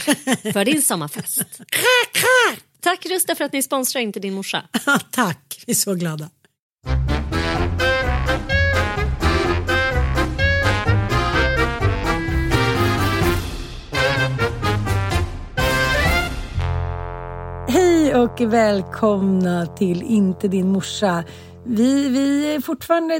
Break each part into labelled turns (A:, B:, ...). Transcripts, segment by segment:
A: för din sommarfest. Tack Rusta för att ni sponsrar Inte din morsa.
B: Tack, vi är så glada. Hej och välkomna till Inte din morsa. Vi, vi är fortfarande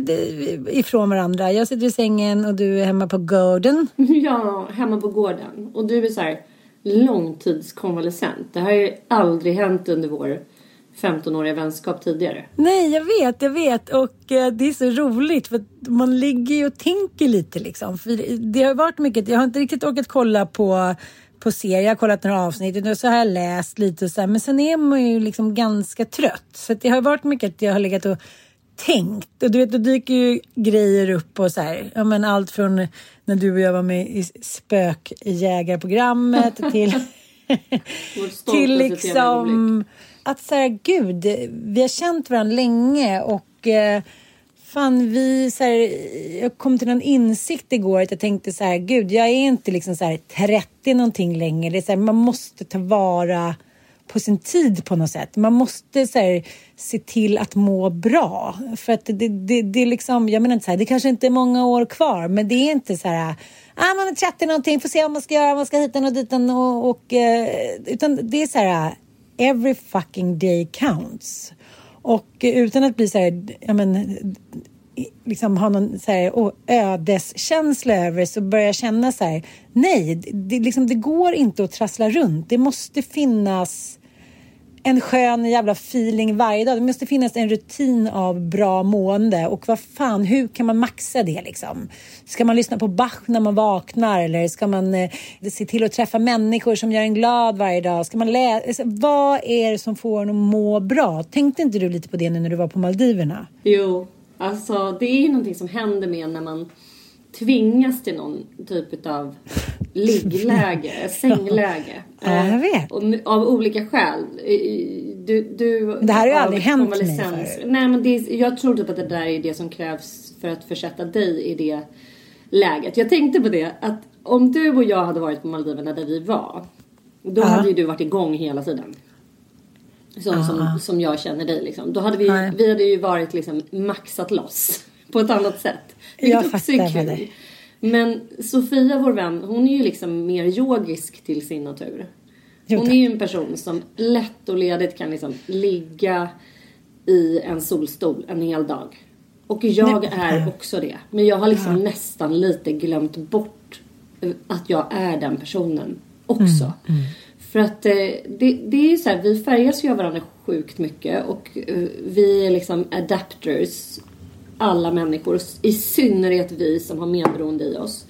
B: ifrån varandra. Jag sitter i sängen och du är hemma på gården.
A: Ja, hemma på gården. Och du är så här långtidskonvalescent. Det här har ju aldrig hänt under vår 15-åriga vänskap tidigare.
B: Nej, jag vet, jag vet. Och eh, det är så roligt för att man ligger ju och tänker lite liksom. För det har varit mycket, jag har inte riktigt orkat kolla på på serier, jag har kollat några avsnitt och så har jag läst lite och så här, men sen är man ju liksom ganska trött. Så det har varit mycket att jag har legat och tänkt. Och du vet, då dyker ju grejer upp och så här, ja men allt från när du och jag var med i spökjägarprogrammet till till liksom att så här, gud, vi har känt varandra länge och eh, fan vi så här, jag kom till någon insikt igår att jag tänkte så här, gud, jag är inte liksom så här 30 någonting längre. Det är så här, man måste ta vara på sin tid på något sätt. Man måste så här, se till att må bra. För att det, det, det är liksom, jag menar inte så här, det kanske inte är många år kvar, men det är inte så här, ah, man är 30 någonting, får se vad man ska göra, man ska hit och dit och, och eh, utan det är så här, every fucking day counts. Och utan att bli så här, ja men, liksom ha någon så här, oh, ödeskänsla över så börjar jag känna så här, nej, det, liksom, det går inte att trassla runt. Det måste finnas en skön jävla feeling varje dag. Det måste finnas en rutin av bra mående. Och vad fan, hur kan man maxa det liksom? Ska man lyssna på Bach när man vaknar? Eller ska man eh, se till att träffa människor som gör en glad varje dag? Ska man läsa? Alltså, vad är det som får en att må bra? Tänkte inte du lite på det nu när du var på Maldiverna?
A: Jo, alltså det är ju någonting som händer med när man tvingas till någon typ av liggläge, sängläge.
B: Ja, jag vet.
A: Och, av olika skäl. Du, du,
B: det här har ju aldrig hänt mig förut.
A: Nej, men det, jag tror typ att det där är det som krävs för att försätta dig i det läget. Jag tänkte på det att om du och jag hade varit på Maldiverna där vi var. Då ja. hade ju du varit igång hela tiden. Som, som, som jag känner dig liksom. Då hade vi, vi hade ju varit liksom maxat loss. På ett annat sätt.
B: Vilket jag också är kul. Det.
A: Men Sofia, vår vän, hon är ju liksom mer yogisk till sin natur. Hon är ju en person som lätt och ledigt kan liksom ligga i en solstol en hel dag. Och jag är också det. Men jag har liksom ja. nästan lite glömt bort att jag är den personen också. Mm, mm. För att eh, det, det är så här, vi färgas ju av varandra sjukt mycket och eh, vi är liksom adapters. Alla människor, i synnerhet vi som har medberoende i oss.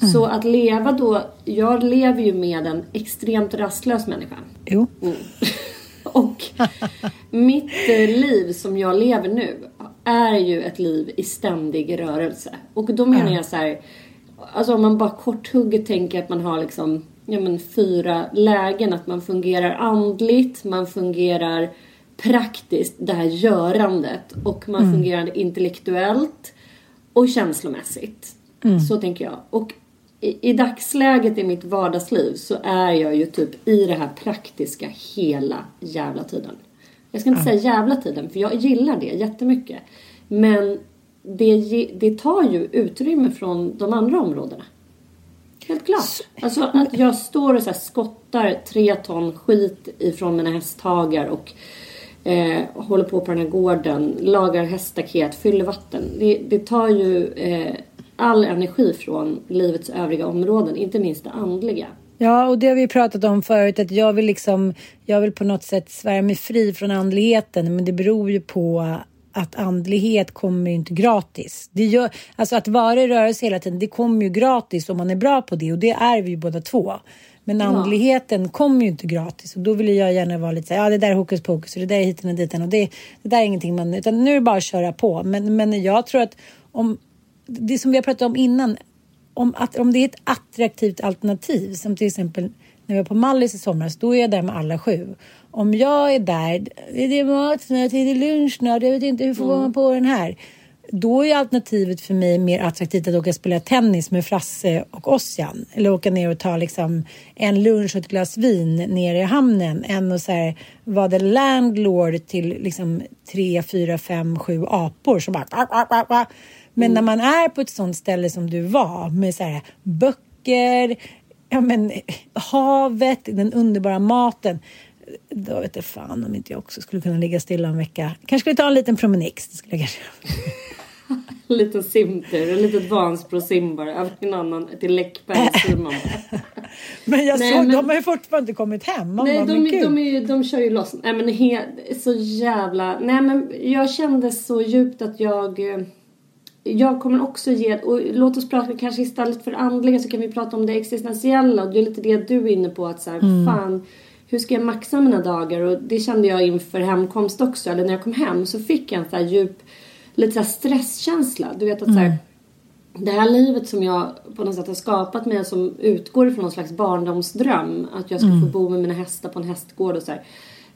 A: Mm. Så att leva då, jag lever ju med en extremt rastlös människa.
B: Jo.
A: Mm. och mitt eh, liv som jag lever nu är ju ett liv i ständig rörelse. Och då menar jag så här, alltså om man bara korthugget tänker att man har liksom ja, men fyra lägen. Att man fungerar andligt, man fungerar praktiskt, det här görandet. Och man mm. fungerar intellektuellt och känslomässigt. Mm. Så tänker jag. Och i, i, dagsläget i mitt vardagsliv så är jag ju typ i det här praktiska hela jävla tiden. Jag ska inte mm. säga jävla tiden för jag gillar det jättemycket. Men det, det tar ju utrymme från de andra områdena. Helt klart. Alltså att jag står och så skottar tre ton skit ifrån mina hästhagar och eh, håller på på den här gården, lagar häststaket, fyller vatten. Det, det tar ju eh, all energi från livets övriga områden, inte minst det andliga.
B: Ja, och det har vi pratat om förut, att jag vill liksom, jag vill på något sätt svära mig fri från andligheten, men det beror ju på att andlighet kommer inte gratis. Det gör, alltså att vara i rörelse hela tiden, det kommer ju gratis om man är bra på det och det är vi ju båda två. Men andligheten ja. kommer ju inte gratis och då vill jag gärna vara lite så ja det där är hokus pokus och det där är hiten och diten och det, det där är ingenting man, utan nu är det bara att köra på. Men, men jag tror att om, det som vi har pratat om innan, om, att, om det är ett attraktivt alternativ som till exempel när vi var på Mallis i somras, då är jag där med alla sju om jag är där, är det mat snart, är det lunch snart, jag vet inte hur får mm. man på den här? Då är alternativet för mig mer attraktivt att åka och spela tennis med Frasse och Ossian. Eller åka ner och ta liksom en lunch och ett glas vin nere i hamnen. Än att så här, vara the landlord till liksom tre, fyra, fem, sju apor som bara... Men mm. när man är på ett sånt ställe som du var med så här, böcker, ja, men, havet, den underbara maten då vet jag fan om inte jag också skulle kunna ligga stilla en vecka. Kanske skulle ta en liten promenix. Det skulle jag kanske
A: En liten simtur, en litet Vansbro-sim bara en annan till Läckberg
B: Men jag nej, såg, men, de har ju fortfarande inte kommit hem.
A: Man nej, bara, de, de, de, är, de kör ju loss. Nej men he, så jävla... Nej men jag kände så djupt att jag... Jag kommer också ge... Och låt oss prata kanske istället för andliga så kan vi prata om det existentiella. Och det är lite det du är inne på att så här, mm. fan hur ska jag maxa mina dagar? Och det kände jag inför hemkomst också. Eller när jag kom hem så fick jag en så här djup, lite så här stresskänsla. Du vet att mm. så här, mm. det här livet som jag på något sätt har skapat mig som utgår ifrån någon slags barndomsdröm. Att jag ska mm. få bo med mina hästar på en hästgård och så här.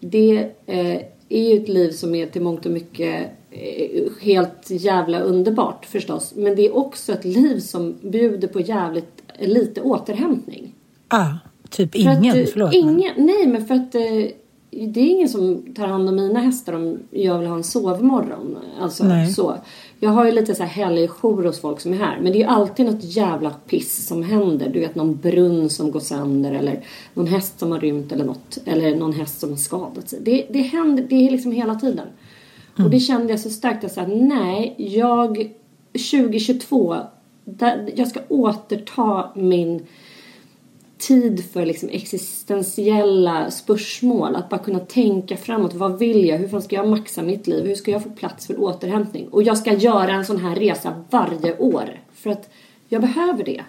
A: Det eh, är ju ett liv som är till mångt och mycket eh, helt jävla underbart förstås. Men det är också ett liv som bjuder på jävligt lite återhämtning.
B: Ah. Typ ingen? Att, Förlåt.
A: Ingen, nej, men för att eh, det är ingen som tar hand om mina hästar om jag vill ha en sovmorgon. Alltså nej. så. Jag har ju lite så här helgjour hos folk som är här. Men det är ju alltid något jävla piss som händer. Du vet någon brunn som går sönder eller någon häst som har rymt eller något. Eller någon häst som har skadat sig. Det, det händer, det är liksom hela tiden. Mm. Och det kände jag så starkt att säga nej, jag 2022, där, jag ska återta min tid för liksom existentiella spörsmål. Att bara kunna tänka framåt. Vad vill jag? Hur fan ska jag maxa mitt liv? Hur ska jag få plats för återhämtning? Och jag ska göra en sån här resa varje år. För att jag behöver det.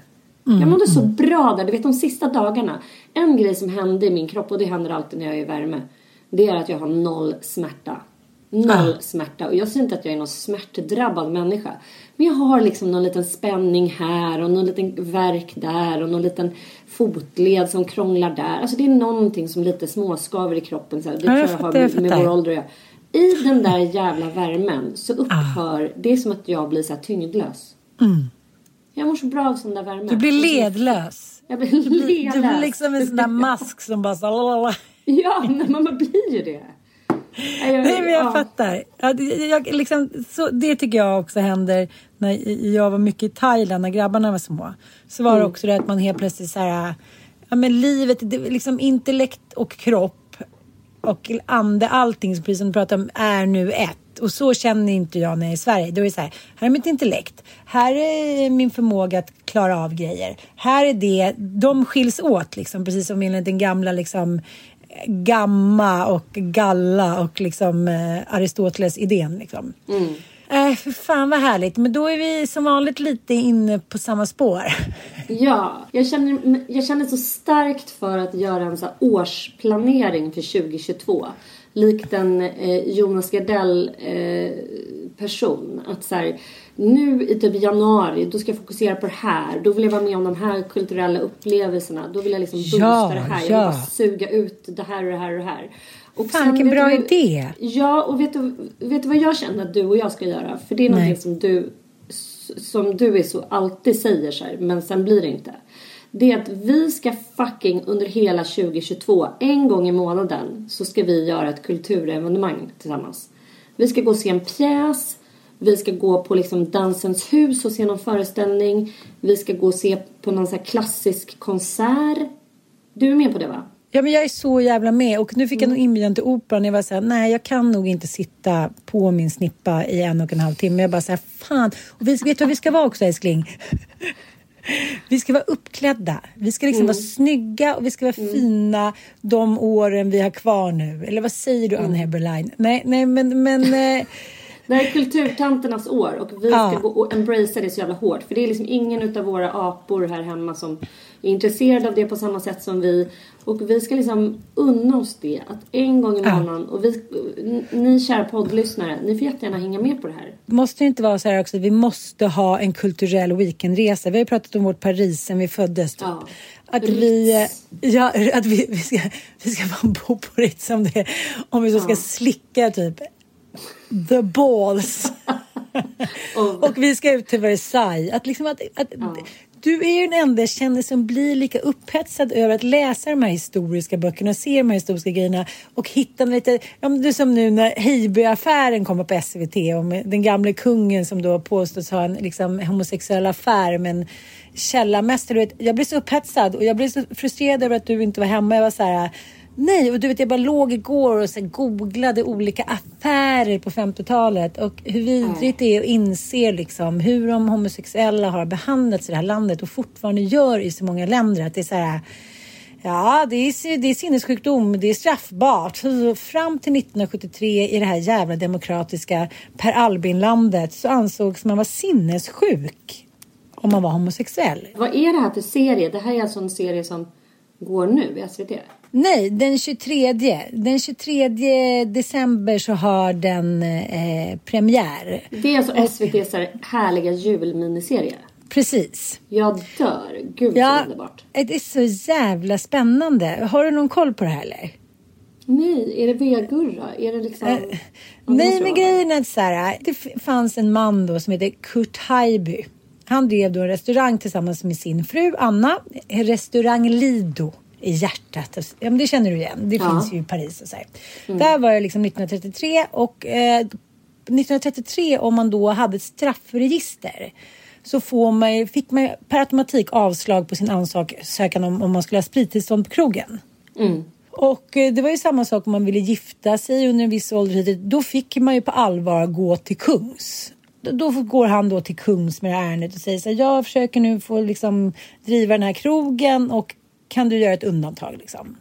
A: Mm, jag mådde mm. så bra där. Du vet de sista dagarna. En grej som hände i min kropp och det händer alltid när jag är i värme. Det är att jag har noll smärta. Noll smärta. Och jag säger inte att jag är någon smärtdrabbad människa. Men jag har liksom någon liten spänning här och någon liten verk där och någon liten fotled som krånglar där. Alltså det är någonting som lite småskaver i kroppen. Så här. Det
B: Ja,
A: tror
B: jag
A: jag har
B: jag
A: med, med vår ålder att göra. I den där jävla värmen så upphör, det är som att jag blir så här tyngdlös. Jag mår så bra av sån där värme.
B: Mm. Du blir ledlös.
A: Jag blir
B: Du blir,
A: ledlös.
B: du blir liksom en sån där mask som bara så... lalalala.
A: Ja, men man blir ju det. Jag,
B: Nej, men jag
A: ja.
B: fattar. Ja, jag, liksom, så, det tycker jag också händer när jag var mycket i Thailand när grabbarna var små. Så var det också det att man helt plötsligt så här, ja men livet, det, liksom intellekt och kropp och ande, allting precis som du pratar om, är nu ett. Och så känner inte jag när jag är i Sverige. Då är det så här, här är mitt intellekt. Här är min förmåga att klara av grejer. Här är det, de skiljs åt liksom, precis som enligt den gamla liksom gamma och galla och liksom eh, Aristoteles idén liksom.
A: Mm.
B: Äh, för fan vad härligt. Men då är vi som vanligt lite inne på samma spår.
A: Ja, jag känner, jag känner så starkt för att göra en så årsplanering för 2022. Likt en eh, Jonas Gardell eh, person. Att så här, nu i typ januari, då ska jag fokusera på det här. Då vill jag vara med om de här kulturella upplevelserna. Då vill jag liksom boosta
B: Ja,
A: det här. Jag vill
B: ja.
A: suga ut det här och det här och det här. Och
B: Fan, vilken bra
A: du
B: idé.
A: Ja, och vet du, vet du vad jag känner att du och jag ska göra? För det är
B: Nej.
A: någonting som du, som du är så alltid säger så här, men sen blir det inte. Det är att vi ska fucking under hela 2022, en gång i månaden, så ska vi göra ett kulturevenemang tillsammans. Vi ska gå och se en pjäs, vi ska gå på liksom Dansens hus och se någon föreställning. Vi ska gå och se på någon så klassisk konsert. Du är med på det va?
B: Ja, men jag är så jävla med. Och nu fick jag
A: Mm.
B: nog inbjudan till Operan. Jag var så här, nej, jag kan nog inte sitta på min snippa i en och en halv timme. Jag bara så här, fan. Och vi, vet du vad vi ska vara också, älskling? Vi ska vara uppklädda. Vi ska liksom vara snygga och vi ska vara fina de åren vi har kvar nu. Eller vad säger du, Ann Heberlein? Nej, nej, men... men
A: Det här är kulturtanternas år och vi
B: Ja.
A: ska gå och embracea det så jävla hårt. För det är liksom ingen utav våra apor här hemma som är intresserad av det på samma sätt som vi. Och vi ska liksom unna oss det. Att en gång i
B: Ja.
A: månaden. Och vi, ni kära poddlyssnare, ni får jättegärna hänga med på det här.
B: Måste det inte vara så här också, vi måste ha en kulturell weekendresa. Vi har ju pratat om vårt Paris sen vi föddes. Typ.
A: Ja.
B: Att
A: Ritz.
B: vi, ja, att vi, vi, ska, vi ska bara bo på Ritz om, det, om vi så ska
A: Ja.
B: slicka typ the balls.
A: Och-
B: vi ska ut till Versailles. Att liksom att, att, du är ju den enda jag känner som blir lika upphetsad över att läsa de här historiska böckerna och se de här historiska grejerna och hitta lite, ja du som nu när Heiby-affären kommer på SVT om den gamle kungen som då påstås ha en liksom, homosexuell affär med en källarmästare. Jag blir så upphetsad och jag blir så frustrerad över att du inte var hemma. Jag var så här, Nej, och du vet jag bara låg igår och så googlade olika affärer på 50-talet och hur vidrigt det är att inse liksom hur de homosexuella har behandlats i det här landet och fortfarande gör i så många länder. Att det är så här, ja det är, det är sinnessjukdom, det är straffbart. Så fram till 1973 i det här jävla demokratiska Per Albin-landet så ansågs man vara sinnessjuk om man var homosexuell.
A: Vad är det här för serie? Det här är alltså en serie som går nu i SVT.
B: Nej, den 23. Den 23 december så har den eh, premiär.
A: Det är alltså SVTs härliga julminiserie.
B: Precis.
A: Jag dör. Gud
B: Ja,
A: så underbart.
B: det är så jävla spännande. Har du någon koll på det här eller?
A: Nej, är det vegurra? Är det liksom...
B: Eh, Nej, men grejen är att så här, det fanns en man då som heter Kurt Haijby. Han drev då en restaurang tillsammans med sin fru Anna, restaurang Lido i hjärtat. Ja, men det känner du igen. Det
A: Ja.
B: finns ju i Paris och så här. Där var det liksom 1933 och eh, 1933 om man då hade ett straffregister så får man, fick man per automatik avslag på sin ansökan om, om man skulle ha sprittillstånd på krogen. Och eh, det var ju samma sak om man ville gifta sig under en viss ålder. Då fick man ju på allvar gå till kungs. Då- Då går han då till kungs med det här ärendet och säger så här, jag försöker nu få liksom driva den här krogen och kan du göra ett undantag liksom?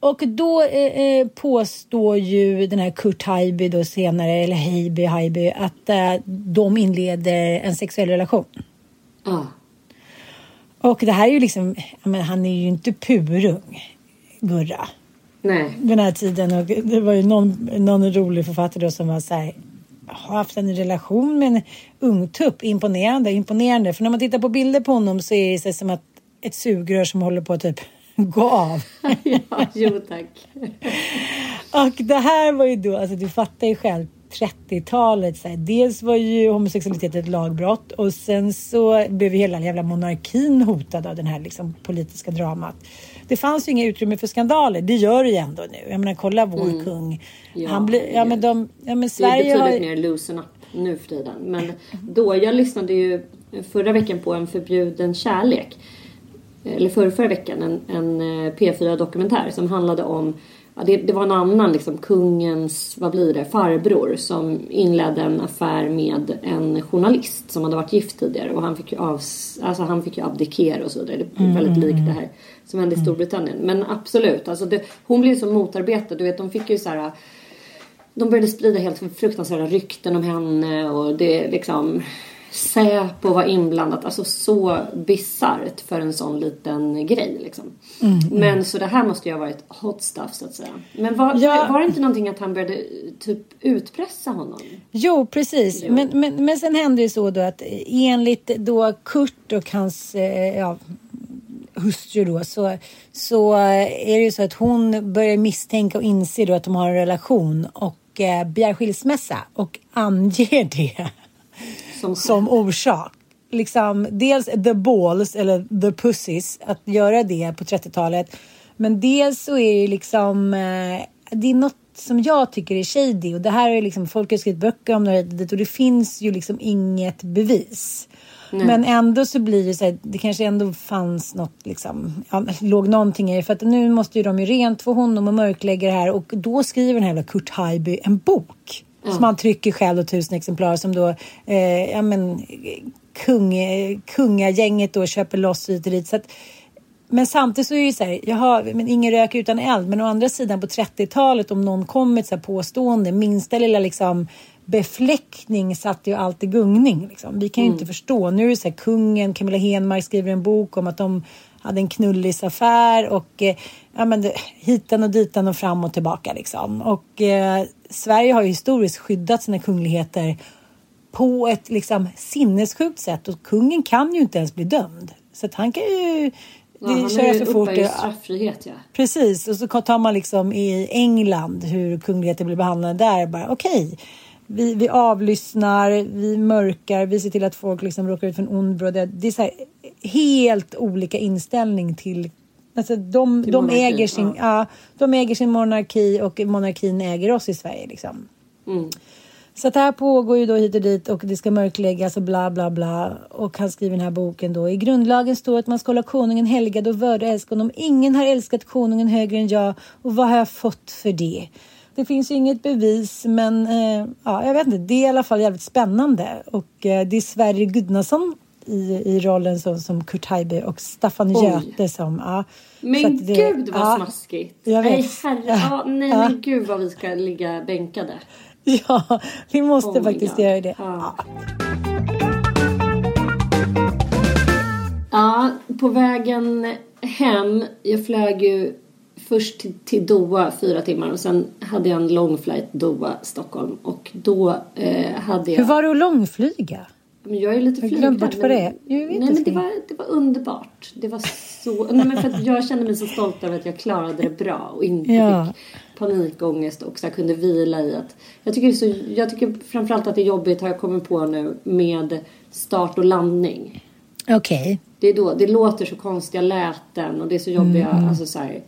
B: Och då eh, eh, påstår ju den här Kurt Haijby då senare, eller Heiby, Haijby, att eh, de inleder en sexuell relation.
A: Ja.
B: Och det här är ju liksom, menar, han är ju inte purung, Gurra. Nej. Den här tiden. Och det var ju någon, någon rolig författare då som var så här har haft en relation med en ung tupp. Imponerande, imponerande. För när man tittar på bilder på honom så är det som att ett sugrör som håller på att typ gå av.
A: ja, jo tack.
B: och det här var ju då, alltså du fattar ju själv, 30-talet. Så här, dels var ju homosexualitet ett lagbrott och sen så blev ju hela jävla monarkin hotad av den här liksom, politiska dramat. Det fanns ju inga utrymme för skandaler. Det gör det ju ändå nu. Jag menar, kolla vår mm. kung. Ja, Han blir, ja, men de, ja, men Sverige
A: det är betydligt har... mer loosen up nu för tiden. Men då, jag lyssnade ju förra veckan på en förbjuden kärlek. Eller förra, förra veckan en, en eh, P4 dokumentär som handlade om Ja, det, det, var en annan, liksom, kungens, vad blir det, farbror som inledde en affär med en journalist som hade varit gift tidigare och han fick ju, av, alltså, han fick ju abdikera och så vidare. Det är mm. väldigt likt det här som hände i Storbritannien. Men absolut, alltså det, hon blev så motarbetad. Du vet, de fick ju så här de började sprida helt fruktansvärda rykten om henne och det liksom Säpo var inblandat. Alltså så bisarrt för en sån liten grej liksom. Mm, mm. Men så det här måste ju ha varit hot stuff så att säga. Men var, ja. var det inte någonting att han började typ utpressa honom?
B: Jo, precis. Jo. Men, men, men sen hände det så då att enligt då Kurt och hans eh, ja, hustru då så, så är det ju så att hon börjar misstänka och inse då att de har en relation och eh, begär skilsmässa och anger det som, som orsak. Liksom, dels the balls eller the pussies att göra det på 30-talet. Men dels så är det liksom, eh, det är något som jag tycker är shady och det här är liksom, folk har skrivit böcker om det och det finns ju liksom inget bevis. Nej. Men ändå så blir det så här, det kanske ändå fanns något liksom, ja, låg någonting i det. För att nu måste ju de ju rent få honom och mörklägga det här och då skriver den här Kurt Haijby en bok. Mm. Som han trycker själv och tusen exemplar som då, eh, ja men kung, kungagänget då köper loss hit och dit. Så att, men samtidigt så är det ju så här, jaha, men ingen rök utan eld. Men å andra sidan på 30-talet om någon kom med ett så påstående, minsta lilla liksom befläckning satte ju allt i gungning. Liksom. Vi kan ju mm. inte förstå. Nu är det så här, kungen, Camilla Henmark skriver en bok om att de hade en knullisaffär och eh, ja, men det, hitan och ditan och fram och tillbaka liksom. Och eh, Sverige har ju historiskt skyddat sina kungligheter på ett liksom sinnessjukt sätt och kungen kan ju inte ens bli dömd. Så att han kan ju
A: Ja, han köra för fort. Det, straffrihet ja.
B: Precis och så tar man liksom i England hur kungligheter blir behandlade där. Bara okej, okay, vi, vi avlyssnar, vi mörkar, vi ser till att folk liksom råkar ut för en ond bråd. Det är så här, helt olika inställning till Alltså de, de, monarki, äger sin, ja. ja. de äger sin monarki och monarkin äger oss i Sverige. Liksom. Mm. Så att det här pågår ju då hit och dit och det ska mörkläggas och bla bla bla. Och han skriver den här boken då. I grundlagen står att man ska hålla konungen helgad och vörda och älska honom. Ingen har älskat konungen högre än jag. Och vad har jag fått för det? Det finns ju inget bevis men eh, ja, jag vet inte. Det är i alla fall jävligt spännande. Och eh, det är Sverre Gudnason i, i rollen som, som Kurt Haijby och Staffan Oj. Göte som... Ja,
A: men det, gud vad ja, smaskigt! Jag vet. Nej, herre, ja, nej ja. men gud vad vi ska ligga bänkade.
B: Ja, vi måste oh faktiskt göra det. Ja.
A: ja, på vägen hem, jag flög ju först till, till Doha fyra timmar och sen hade jag en lång flight Doha, Stockholm och då eh, hade jag...
B: Hur var det att långflyga?
A: Men jag är lite
B: flygrädd. Jag bort vad det är.
A: nej, men det var, det var underbart. Det var så... nej, men för att jag kände mig så stolt över att jag klarade det bra och inte ja. fick panikångest och så kunde vila i att... Jag tycker, så, jag tycker framförallt att det är jobbigt, har jag kommit på nu, med start och landning.
B: Okej. Okay.
A: Det, är då, det låter så konstiga läten och det är så jobbiga... Mm. Alltså, så här.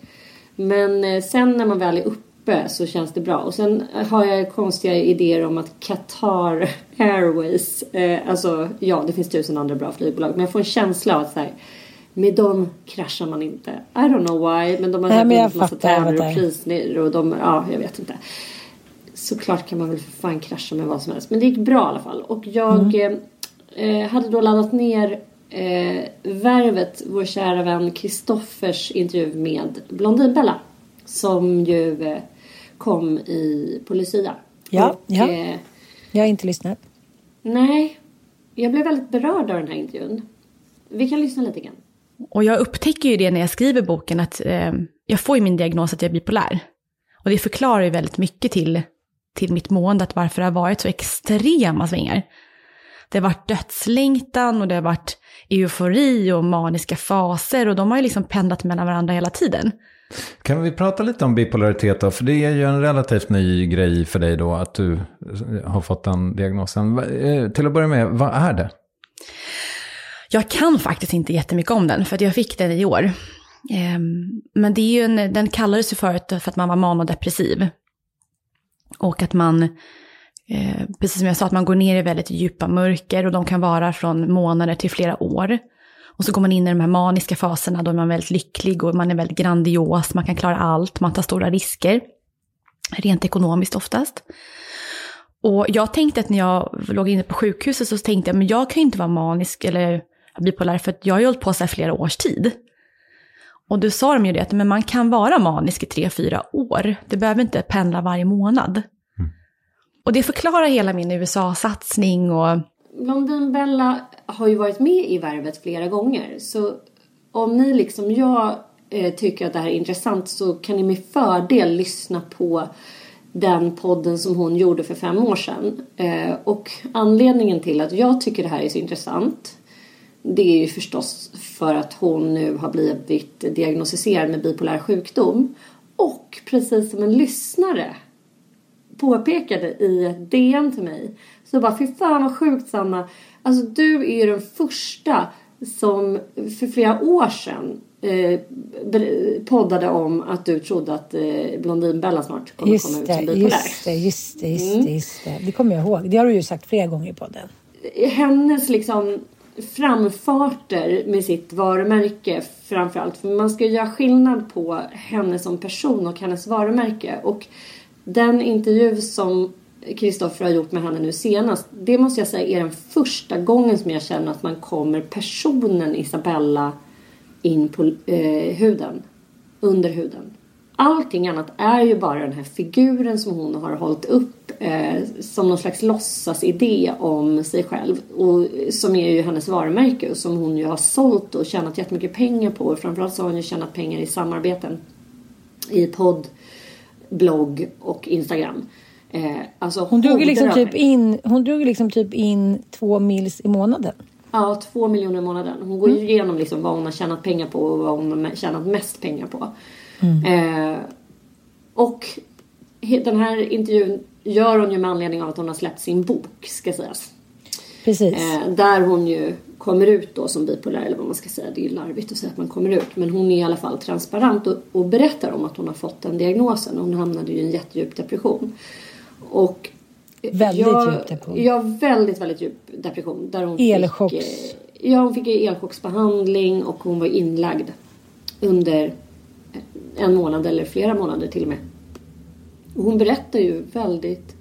A: Men eh, sen när man väl är uppe uppe så känns det bra. Och sen har jag konstiga idéer om att Qatar Airways, eh, alltså ja det finns tusen andra bra flygbolag men jag får en känsla av att så här, med dem kraschar man inte. I don't know why men de har vunnit massa tävlingar och priser och de, ja jag vet inte. Såklart kan man väl för fan krascha med vad som helst men det gick bra i alla fall. Och jag mm. eh, hade då laddat ner eh, Värvet, vår kära vän Kristoffers intervju med Blondinbella. Som ju eh, kom i, på Lucia.
B: Ja, och, ja. Eh, jag har inte lyssnat.
A: Nej, jag blev väldigt berörd av den här intervjun. Vi kan lyssna lite grann.
C: Och jag upptäcker ju det när jag skriver boken att eh, jag får ju min diagnos att jag är bipolär. Och det förklarar ju väldigt mycket till, till mitt mående, att varför det har varit så extrema svängar. Det har varit dödslängtan och det har varit eufori och maniska faser och de har ju liksom pendlat mellan varandra hela tiden.
D: Kan vi prata lite om bipolaritet då? För det är ju en relativt ny grej för dig då att du eh, har fått den diagnosen. Eh, till att börja med, vad är det?
C: Jag kan faktiskt inte jättemycket om den, för att jag fick den i år. Ehm, men det är ju en, den kallades ju förut för att man var manodepressiv. Och att man, eh, precis som jag sa, att man går ner i väldigt djupa mörker och de kan vara från månader till flera år. Och så går man in i de här maniska faserna, då är man väldigt lycklig och man är väldigt grandios, man kan klara allt, man tar stora risker. Rent ekonomiskt oftast. Och jag tänkte att när jag låg inne på sjukhuset så tänkte jag, men jag kan ju inte vara manisk eller bipolär för att jag har ju hållit på så här flera års tid. Och då sa de ju det, att men man kan vara manisk i tre, fyra år. Det behöver inte pendla varje månad. Mm. Och det förklarar hela min USA-satsning och...
A: Blondinbella har ju varit med i Värvet flera gånger. Så om ni liksom jag eh, tycker att det här är intressant så kan ni med fördel lyssna på den podden som hon gjorde för fem år sedan. Eh, och anledningen till att jag tycker det här är så intressant det är ju förstås för att hon nu har blivit diagnostiserad med bipolär sjukdom. Och precis som en lyssnare påpekade i ett DN till mig. Så bara, fy fan vad sjukt Sanna. Alltså du är ju den första som för flera år sedan eh, poddade om att du trodde att eh, Blondinbella snart kommer just komma ut som bipolär.
B: Just det, just det, just det, just det. Det kommer jag ihåg. Det har du ju sagt flera gånger i podden.
A: Hennes liksom framfarter med sitt varumärke framförallt. För man ska göra skillnad på henne som person och hennes varumärke. Och den intervju som Kristoffer har gjort med henne nu senast. Det måste jag säga är den första gången som jag känner att man kommer personen Isabella in på eh, huden. Under huden. Allting annat är ju bara den här figuren som hon har hållit upp eh, som någon slags låtsasidé om sig själv. Och som är ju hennes varumärke och som hon ju har sålt och tjänat jättemycket pengar på. Framförallt så har hon ju tjänat pengar i samarbeten i podd, blogg och Instagram.
B: Eh, alltså hon, drog liksom typ in, hon drog liksom typ in två mils i månaden.
A: Ja, två miljoner i månaden. Hon går mm. igenom liksom vad hon har tjänat pengar på och vad hon har tjänat mest pengar på. Mm. Eh, och den här intervjun gör hon ju med anledning av att hon har släppt sin bok, ska sägas.
B: Precis. Eh,
A: där hon ju kommer ut då som bipolär, eller vad man ska säga. Det är ju larvigt att säga att man kommer ut. Men hon är i alla fall transparent och, och berättar om att hon har fått den diagnosen. Hon hamnade ju i en jättedjup depression. Och
B: väldigt jag, djup depression.
A: Ja, väldigt, väldigt djup depression. Där hon
B: Elchocks. Fick,
A: eh, ja, hon fick elchocksbehandling och hon var inlagd under en månad eller flera månader till och med. Och hon berättar ju väldigt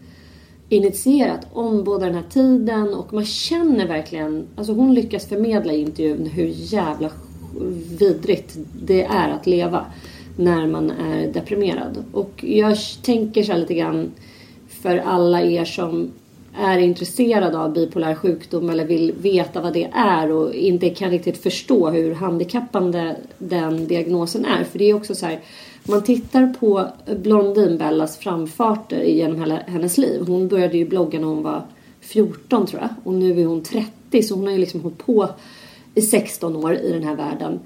A: initierat om både den här tiden och man känner verkligen, alltså hon lyckas förmedla i intervjun hur jävla vidrigt det är att leva när man är deprimerad. Och jag tänker så här lite grann för alla er som är intresserade av bipolär sjukdom eller vill veta vad det är och inte kan riktigt förstå hur handikappande den diagnosen är. För det är också så här, man tittar på Blondinbellas framfarter genom hela hennes liv. Hon började ju blogga när hon var 14 tror jag och nu är hon 30 så hon har ju liksom hållit på i 16 år i den här världen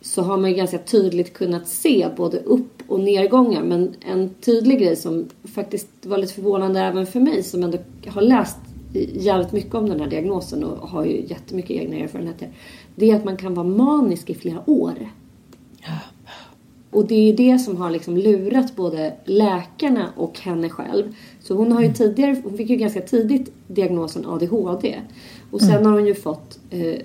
A: så har man ju ganska tydligt kunnat se både upp och nedgångar. Men en tydlig grej som faktiskt var lite förvånande även för mig som ändå har läst jävligt mycket om den här diagnosen och har ju jättemycket egna erfarenheter. Det är att man kan vara manisk i flera år. Och det är det som har liksom lurat både läkarna och henne själv. Så hon har ju tidigare, hon fick ju ganska tidigt diagnosen ADHD. Och sen mm. har hon ju fått eh,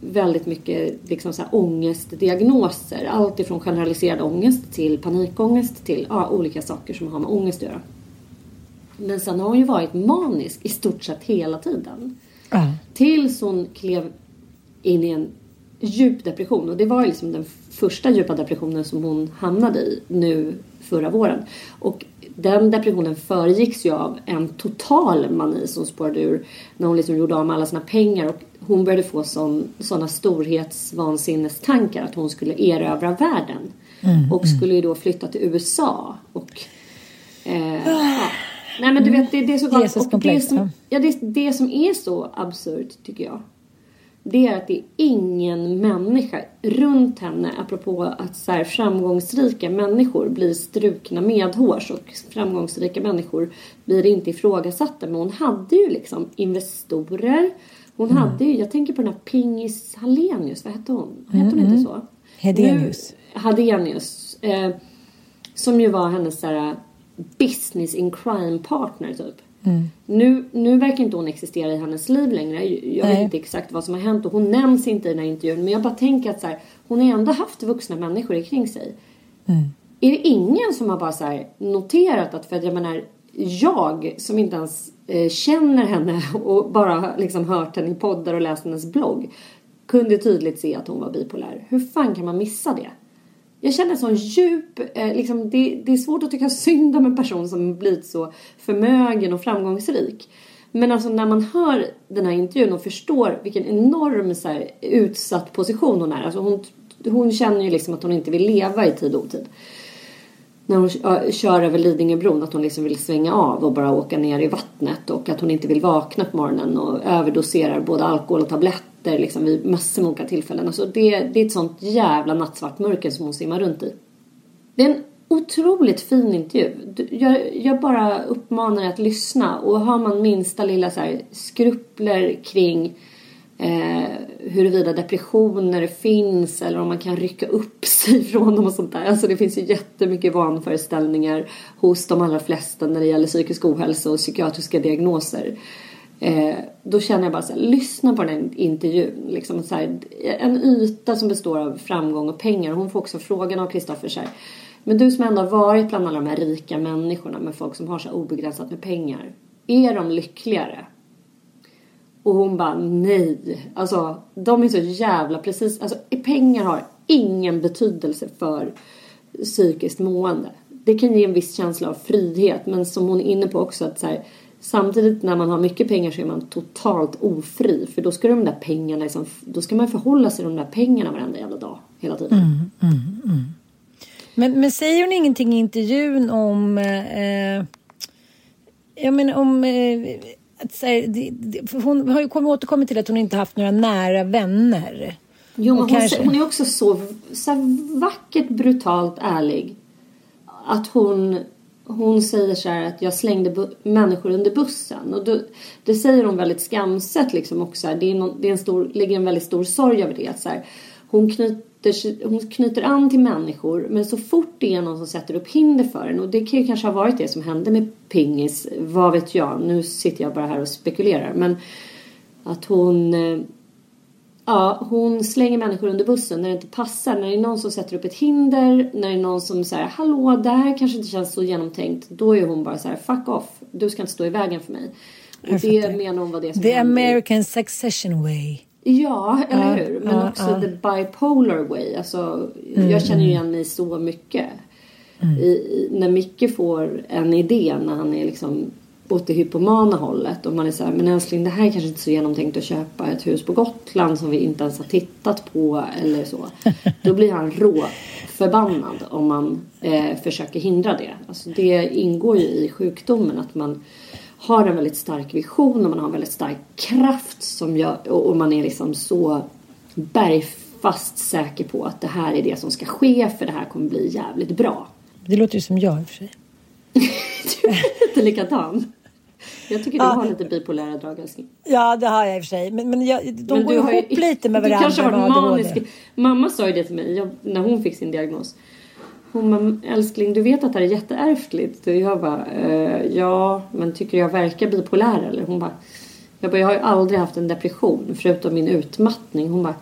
A: väldigt mycket liksom så här ångestdiagnoser. Allt ifrån generaliserad ångest till panikångest till ja, olika saker som har med ångest att göra. Men sen har hon ju varit manisk i stort sett hela tiden. Mm. Tills hon klev in i en djup depression. Och det var ju liksom den första djupa depressionen som hon hamnade i nu förra våren. Och den depressionen föregicks ju av en total mani som spårade ur när hon liksom gjorde av med alla sina pengar och hon började få sådana storhetsvansinnestankar att hon skulle erövra världen. Mm, och skulle ju då flytta till USA. Och, eh, ja. Nej men du vet, det, det är så galet. Det som, ja, det, det som är så absurt tycker jag. Det är att det är ingen människa runt henne, apropå att så här, framgångsrika människor blir strukna medhårs och framgångsrika människor blir inte ifrågasatta. Men hon hade ju liksom investorer. Hon mm. hade ju, jag tänker på den här Pingis Hallenius, vad hette hon? Hette hon mm, inte mm. så?
B: Hedenius.
A: Nu, Hadenius. Eh, som ju var hennes så här, business in crime partner typ. Mm. Nu, nu verkar inte hon existera i hennes liv längre. Jag vet inte exakt vad som har hänt och hon nämns inte i den här intervjun. Men jag bara tänker att så här, hon har ändå haft vuxna människor kring sig. Mm. Är det ingen som har bara så här, noterat att, för att jag menar, jag som inte ens eh, känner henne och bara liksom hört henne i poddar och läst hennes blogg kunde tydligt se att hon var bipolär. Hur fan kan man missa det? Jag känner sån djup, eh, liksom, det, det, är svårt att tycka synd om en person som blivit så förmögen och framgångsrik. Men alltså när man hör den här intervjun och förstår vilken enorm så här, utsatt position hon är. Alltså hon, hon känner ju liksom att hon inte vill leva i tid och otid. När hon kör över Lidingöbron att hon liksom vill svänga av och bara åka ner i vattnet och att hon inte vill vakna på morgonen och överdoserar både alkohol och tabletter nätter liksom vid massor med olika tillfällen. Alltså det, det är ett sånt jävla nattsvart mörker som hon simmar runt i. Det är en otroligt fin intervju. Jag, jag bara uppmanar er att lyssna och har man minsta lilla så här skrupler kring eh, huruvida depressioner finns eller om man kan rycka upp sig från dem och sånt där. Alltså det finns ju jättemycket vanföreställningar hos de allra flesta när det gäller psykisk ohälsa och psykiatriska diagnoser. Eh, då känner jag bara så här, lyssna på den här intervjun. Liksom så här, en yta som består av framgång och pengar. Hon får också frågan av Kristoffer så här, men du som ändå har varit bland alla de här rika människorna med folk som har så obegränsat med pengar. Är de lyckligare? Och hon bara nej. Alltså de är så jävla precis. Alltså pengar har ingen betydelse för psykiskt mående. Det kan ge en viss känsla av frihet men som hon är inne på också att så här, Samtidigt när man har mycket pengar så är man totalt ofri. För då ska de där pengarna liksom, då ska man förhålla sig till de där pengarna varenda jävla dag. Hela tiden. Mm, mm,
B: mm. Men, men säger hon ingenting i intervjun om... Eh, jag menar om... Eh, att, här, det, det, hon har ju kommit, återkommit till att hon inte haft några nära vänner.
A: Jo, men hon, kanske... hon är också så, så vackert brutalt ärlig. Att hon hon säger så här att jag slängde människor under bussen. Och då, det säger hon väldigt skamset liksom också. Det, är någon, det är en stor, ligger en väldigt stor sorg över det. Så här, hon, knyter, hon knyter an till människor men så fort det är någon som sätter upp hinder för en och det kan ju kanske ha varit det som hände med Pingis. Vad vet jag? Nu sitter jag bara här och spekulerar. Men att hon eh, Ja, hon slänger människor under bussen när det inte passar. När det är någon som sätter upp ett hinder, när det är någon som säger hallå, det här kanske inte känns så genomtänkt. Då är hon bara så här, fuck off, du ska inte stå i vägen för mig. Och det menar hon var det som
B: The hände. American succession way.
A: Ja, eller ja, hur? Men ja, också ja. the bipolar way. Alltså, mm, jag känner ju igen mig så mycket. Mm. I, när Micke får en idé när han är liksom åt det hypomana hållet. Och man är så här, men älskling det här är kanske inte så genomtänkt att köpa ett hus på Gotland som vi inte ens har tittat på eller så. Då blir han rå förbannad om man eh, försöker hindra det. Alltså det ingår ju i sjukdomen att man har en väldigt stark vision och man har en väldigt stark kraft som gör, och man är liksom så bergfast säker på att det här är det som ska ske för det här kommer bli jävligt bra.
B: Det låter ju som jag i och för sig.
A: du är lite likadan. Jag tycker du ja. har lite bipolära drag älskling.
B: Ja det har jag i och för sig. Men, men jag, de men går ihop ju, lite med varandra. Du kanske har varit manisk.
A: Mamma sa ju det till mig jag, när hon fick sin diagnos. Hon bara, älskling du vet att det här är jätteärftligt. Och jag bara, eh, ja men tycker jag verkar bipolär eller? Hon bara, jag bara, jag har ju aldrig haft en depression förutom min utmattning. Hon bara,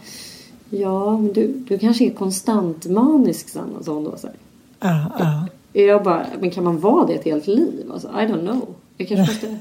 A: ja men du, du kanske är konstant manisk Sanna, sa hon då. Så här.
B: Ja, ja.
A: Jag bara, men kan man vara det ett helt liv? Alltså, I don't know. Jag kanske måste...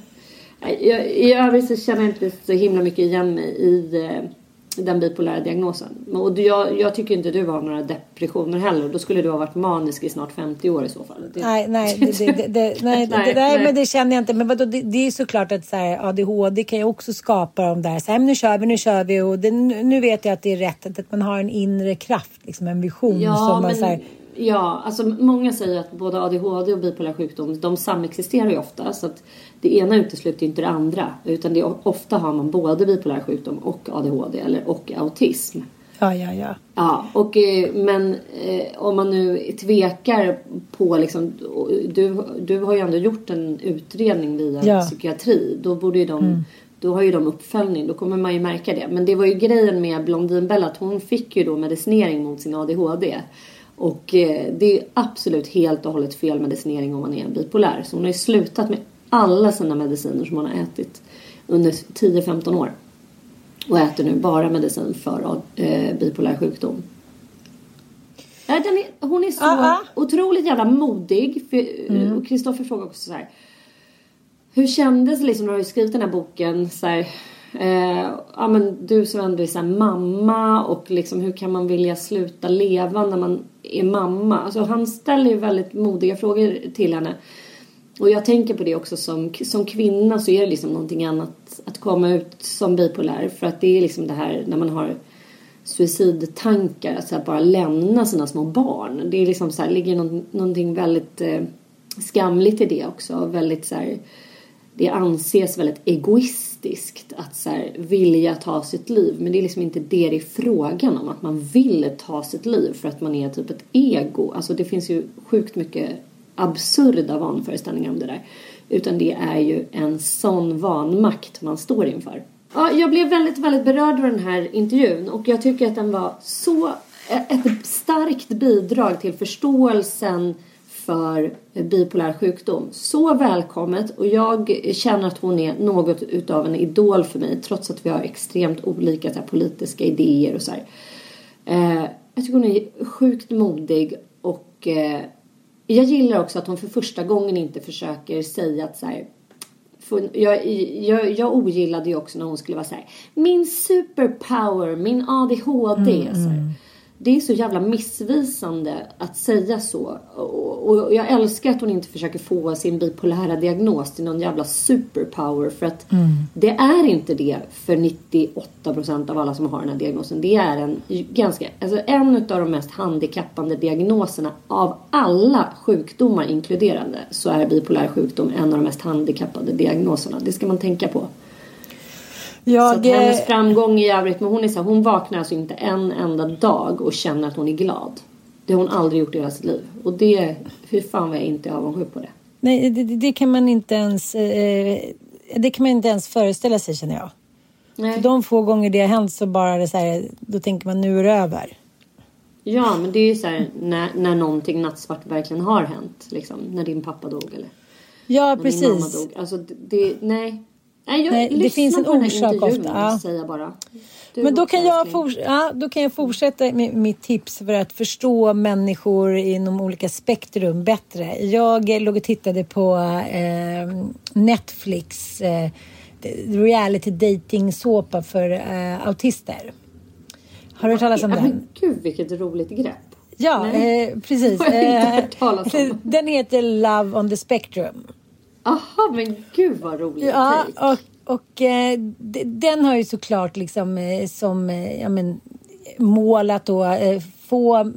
A: Jag, I övrigt så känner jag inte så himla mycket igen mig i eh, den bipolära diagnosen. Och jag, jag tycker inte du har några depressioner heller. Då skulle du ha varit manisk i snart 50 år i så fall.
B: Det... Nej, nej, det, det, det, nej, nej, nej, men det känner jag inte. Men vadå, det, är såklart att så här, ADHD kan ju också skapa de där, så här, nu kör vi, nu kör vi och nu vet jag att det är rätt att man har en inre kraft, liksom en vision. Ja, som men... man, så här,
A: Ja, alltså många säger att både ADHD och bipolär sjukdom de samexisterar ju ofta. Så att det ena utesluter inte det andra. Utan det ofta har man både bipolär sjukdom och ADHD eller och autism.
B: Ja, ja, ja.
A: Ja, och, eh, men eh, om man nu tvekar på liksom, du, du har ju ändå gjort en utredning via ja. psykiatri. Då borde ju de mm. Då har ju de uppföljning, då kommer man ju märka det. Men det var ju grejen med Blondinbella att hon fick ju då medicinering mot sin ADHD. Och eh, det är absolut helt och hållet fel medicinering om man är bipolär. Så hon har ju slutat med alla sina mediciner som hon har ätit under 10-15 år. Och äter nu bara medicin för eh, bipolär sjukdom. Den är, hon är så uh -huh. otroligt jävla modig. Kristoffer mm. frågar också så här. Hur kändes det liksom när du skrivit den här boken? Så här, eh, ja, men du som ändå är så mamma och liksom hur kan man vilja sluta leva när man är mamma? Alltså han ställer ju väldigt modiga frågor till henne. Och jag tänker på det också som, som kvinna så är det liksom någonting annat att komma ut som bipolär. För att det är liksom det här när man har suicidtankar, Alltså att bara lämna sina små barn. Det är liksom så här, ligger någonting väldigt eh, skamligt i det också. Väldigt så här, det anses väldigt egoistiskt att så här, vilja ta sitt liv. Men det är liksom inte det det är frågan om. Att man vill ta sitt liv för att man är typ ett ego. Alltså det finns ju sjukt mycket absurda vanföreställningar om det där. Utan det är ju en sån vanmakt man står inför. Ja, jag blev väldigt, väldigt berörd av den här intervjun och jag tycker att den var så ett starkt bidrag till förståelsen för bipolär sjukdom. Så välkommet och jag känner att hon är något utav en idol för mig trots att vi har extremt olika här, politiska idéer och så eh, jag tycker hon är sjukt modig och eh, jag gillar också att hon för första gången inte försöker säga att så här, jag, jag, jag ogillade ju också när hon skulle vara så här, min superpower, min ADHD. Mm, så här. Det är så jävla missvisande att säga så. Och, jag älskar att hon inte försöker få sin bipolära diagnos till någon jävla superpower. För att mm. det är inte det för 98% av alla som har den här diagnosen. Det är en ganska, alltså en av de mest handikappande diagnoserna av alla sjukdomar inkluderande. Så är bipolär sjukdom en av de mest handikappade diagnoserna. Det ska man tänka på. Jag, så att hennes framgång i övrigt, men hon är så hon vaknar alltså inte en enda dag och känner att hon är glad. Det har hon aldrig gjort i hela sitt liv. Och det, hur fan var jag inte avundsjuk på det.
B: Nej, det, det, kan man inte ens, eh, det kan man inte ens föreställa sig känner jag. Nej. För de få gånger det har hänt så bara det så här, då tänker man nu är det över.
A: Ja, men det är ju så här när, när någonting nattsvart verkligen har hänt. Liksom, när din pappa dog eller
B: Ja, när precis. Din mamma dog.
A: Alltså, det, nej. Nej, jag
B: Nej, det finns en orsak ofta.
A: Ja. Säga bara.
B: Du Men då kan, jag ja, då kan jag fortsätta med mitt tips för att förstå människor inom olika spektrum bättre. Jag låg och tittade på eh, Netflix eh, reality dating såpa för eh, autister. Har du hört talas om den? Men
A: gud vilket roligt grepp.
B: Ja, eh, precis. Eh, den heter Love on the Spectrum.
A: Aha, men gud vad roligt. Ja,
B: och, och eh, den har ju såklart liksom eh, som eh, ja, men, mål att då eh, få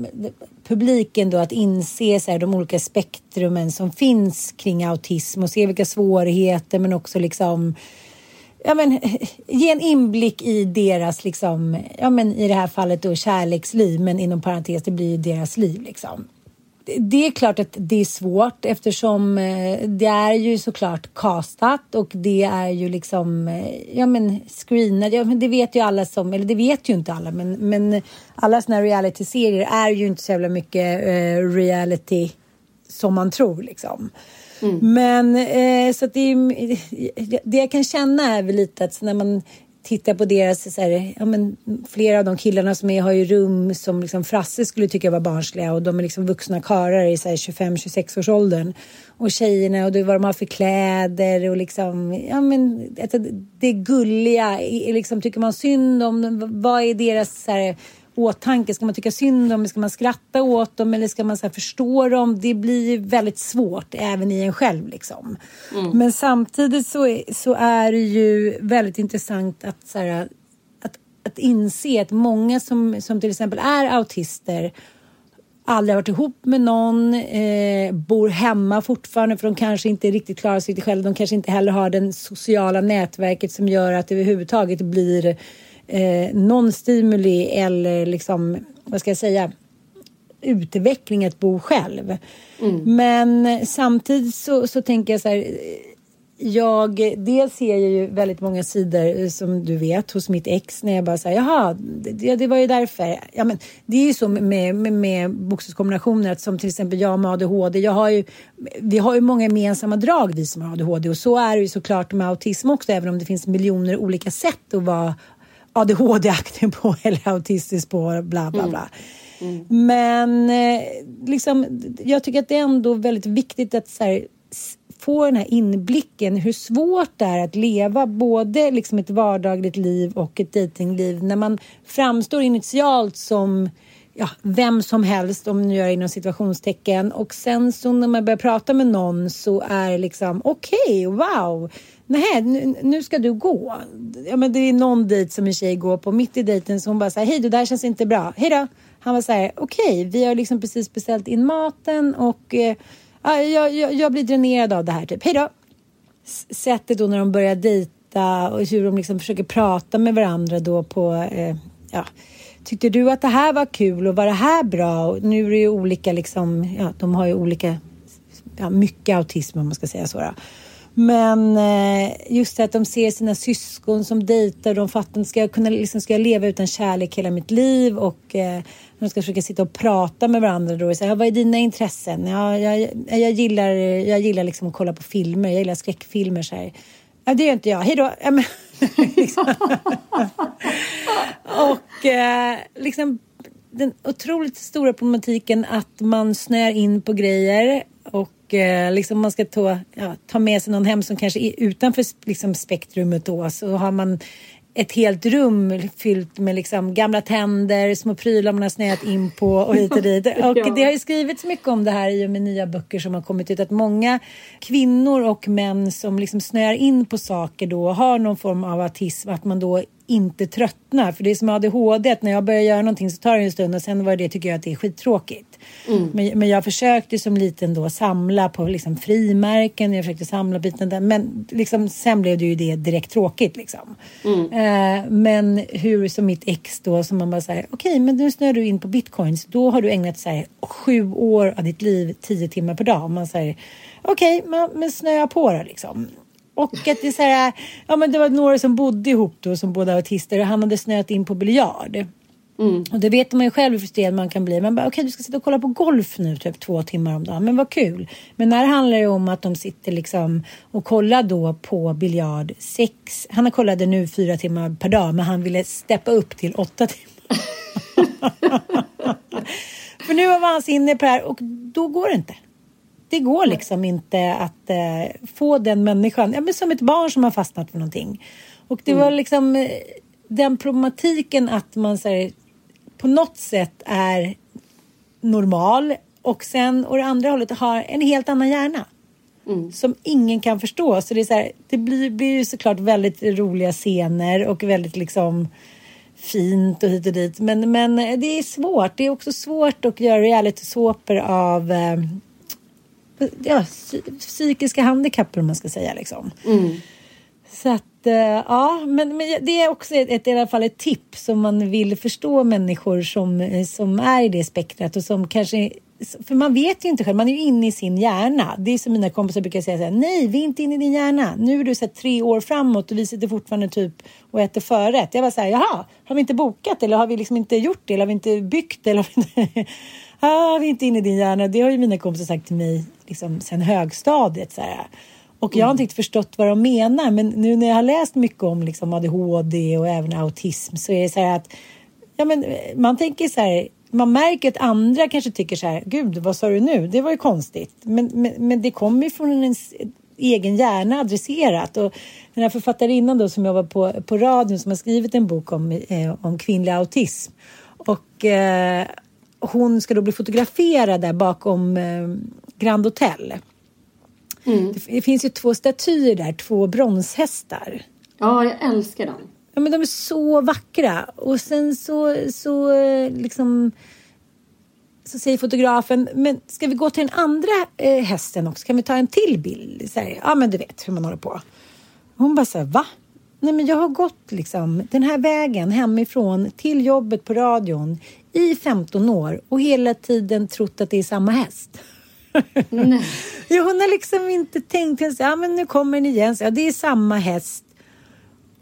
B: publiken då att inse så här, de olika spektrumen som finns kring autism och se vilka svårigheter men också liksom ja, men, ge en inblick i deras, liksom, ja, men, i det här fallet då kärleksliv, men inom parentes, det blir ju deras liv. Liksom det är klart att det är svårt eftersom eh, det är ju såklart castat och det är ju liksom, eh, ja men screenat, ja men det vet ju alla som, eller det vet ju inte alla men, men alla här reality-serier är ju inte så jävla mycket eh, reality som man tror liksom. Mm. Men eh, så att det, är, det jag kan känna är väl lite att när man tittar på deras, så här, ja, men, flera av de killarna som är har ju rum som liksom Frasse skulle tycka var barnsliga och de är liksom vuxna karlar i 25-26 års åldern. Och tjejerna och det, vad de har för kläder och liksom, ja men alltså, det gulliga, liksom, tycker man synd om, dem? vad är deras så här, åtanke? Ska man tycka synd om dem? Ska man skratta åt dem? Eller ska man så förstå dem? Det blir väldigt svårt även i en själv. Liksom. Mm. Men samtidigt så är, så är det ju väldigt intressant att, så här, att, att inse att många som, som till exempel är autister aldrig varit ihop med någon, eh, bor hemma fortfarande för de kanske inte riktigt klarar sig själva. De kanske inte heller har det sociala nätverket som gör att det överhuvudtaget blir eh, någon stimuli eller liksom, vad ska jag säga, utveckling att bo själv. Mm. Men samtidigt så, så tänker jag så här jag, dels ser jag ju väldigt många sidor som du vet hos mitt ex när jag bara säger jaha, det, det var ju därför. Ja, men det är ju så med, med, med bokstavskombinationer som till exempel jag med ADHD. Jag har ju, vi har ju många gemensamma drag vi som har ADHD och så är det ju såklart med autism också även om det finns miljoner olika sätt att vara ADHD-aktig på eller autistisk på bla bla bla. Mm. Mm. Men eh, liksom, jag tycker att det är ändå väldigt viktigt att här, få den här inblicken hur svårt det är att leva både liksom ett vardagligt liv och ett dejtingliv när man framstår initialt som ja, vem som helst om nu gör inom situationstecken och sen så när man börjar prata med någon så är det liksom okej, okay, wow, nej, nu, nu, ska du gå. Ja, men det är någon dejt som en tjej går på mitt i dejten så hon bara säger hej, det här känns inte bra, hej då. Han var så här, okej, okay, vi har liksom precis beställt in maten och eh, jag, jag, jag blir dränerad av det här, typ. Hej då! Sättet då när de börjar dejta och hur de liksom försöker prata med varandra då på, eh, ja, tyckte du att det här var kul och var det här bra? Och nu är det ju olika liksom, ja, de har ju olika, ja, mycket autism om man ska säga så. Då. Men eh, just det att de ser sina syskon som dejtar, de fattar, ska jag kunna liksom, ska jag leva utan kärlek hela mitt liv och eh, de ska försöka sitta och prata med varandra då och säga, vad är dina intressen? Ja, jag, jag gillar, jag gillar liksom att kolla på filmer, jag gillar skräckfilmer så här. Ja, det gör inte jag. Hej då! Ja, men, liksom. och eh, liksom den otroligt stora problematiken att man snör in på grejer och eh, liksom man ska ta, ja, ta med sig någon hem som kanske är utanför liksom, spektrumet då så har man ett helt rum fyllt med liksom gamla tänder, små prylar man har snöat in på och hit och dit. Och ja. det har ju skrivits mycket om det här i och med nya böcker som har kommit ut. Att många kvinnor och män som liksom snöar in på saker då har någon form av autism. Att man då inte tröttnar. För det är som ADHD, att när jag börjar göra någonting så tar det en stund och sen var det tycker jag att det är skittråkigt. Mm. Men, men jag försökte som liten då samla på liksom frimärken, jag försökte samla biten där. Men liksom, sen blev det ju det direkt tråkigt liksom. Mm. Eh, men hur som mitt ex då som man bara säger, okej okay, men nu snöar du in på bitcoins. Då har du ägnat sig sju år av ditt liv, tio timmar per dag. Man säger okej, okay, men snöa på det liksom. Och att det är så här, ja men det var några som bodde ihop då som båda autister och han hade snöat in på biljard. Mm. Och det vet man ju själv hur frustrerad man kan bli. Man bara, okej okay, du ska sitta och kolla på golf nu typ två timmar om dagen. Men vad kul. Men här handlar det om att de sitter liksom och kollar då på biljard sex. Han kollade nu fyra timmar per dag men han ville steppa upp till åtta timmar. För nu var han inne på det här och då går det inte. Det går liksom inte att eh, få den människan, ja, men som ett barn som har fastnat för någonting. Och det mm. var liksom eh, den problematiken att man här, på något sätt är normal och sen å det andra hållet har en helt annan hjärna. Mm. Som ingen kan förstå. Så det, är så här, det blir, blir ju såklart väldigt roliga scener och väldigt liksom fint och hit och dit. Men, men det är svårt. Det är också svårt att göra reality-såpor av eh, ja, psykiska handikapp om man ska säga liksom. Mm. Så att eh, ja, men, men det är också ett, ett, i alla fall ett tips om man vill förstå människor som, eh, som är i det spektrat och som kanske för man vet ju inte själv, man är ju inne i sin hjärna. Det är som mina kompisar brukar säga så här, nej vi är inte inne i din hjärna. Nu är du så här, tre år framåt och vi sitter fortfarande typ och äter förrätt. Jag var så här, jaha, har vi inte bokat eller har vi liksom inte gjort det eller har vi inte byggt eller har vi inte... ah, vi är inte inne i din hjärna. Det har ju mina kompisar sagt till mig liksom, sen högstadiet. Så här. Och jag har inte riktigt förstått vad de menar. Men nu när jag har läst mycket om liksom, ADHD och även autism så är det så här att ja, men, eh, man tänker så här man märker att andra kanske tycker så här, gud vad sa du nu? Det var ju konstigt. Men, men, men det kommer ju från ens egen hjärna adresserat. Och den här författarinnan då som jobbar på, på radion som har skrivit en bok om, eh, om kvinnlig autism. Och eh, hon ska då bli fotograferad där bakom eh, Grand Hotel. Mm. Det finns ju två statyer där, två bronshästar.
A: Ja, jag älskar dem.
B: Ja, men de är så vackra. Och sen så, så liksom så säger fotografen, men ska vi gå till den andra eh, hästen också? Kan vi ta en till bild? Så här, ja, men du vet hur man håller på. Hon bara så här, va? Nej, men jag har gått liksom den här vägen hemifrån till jobbet på radion i 15 år och hela tiden trott att det är samma häst. Nej. ja, hon har liksom inte tänkt ens, ja, men nu kommer den igen. Så, ja, det är samma häst.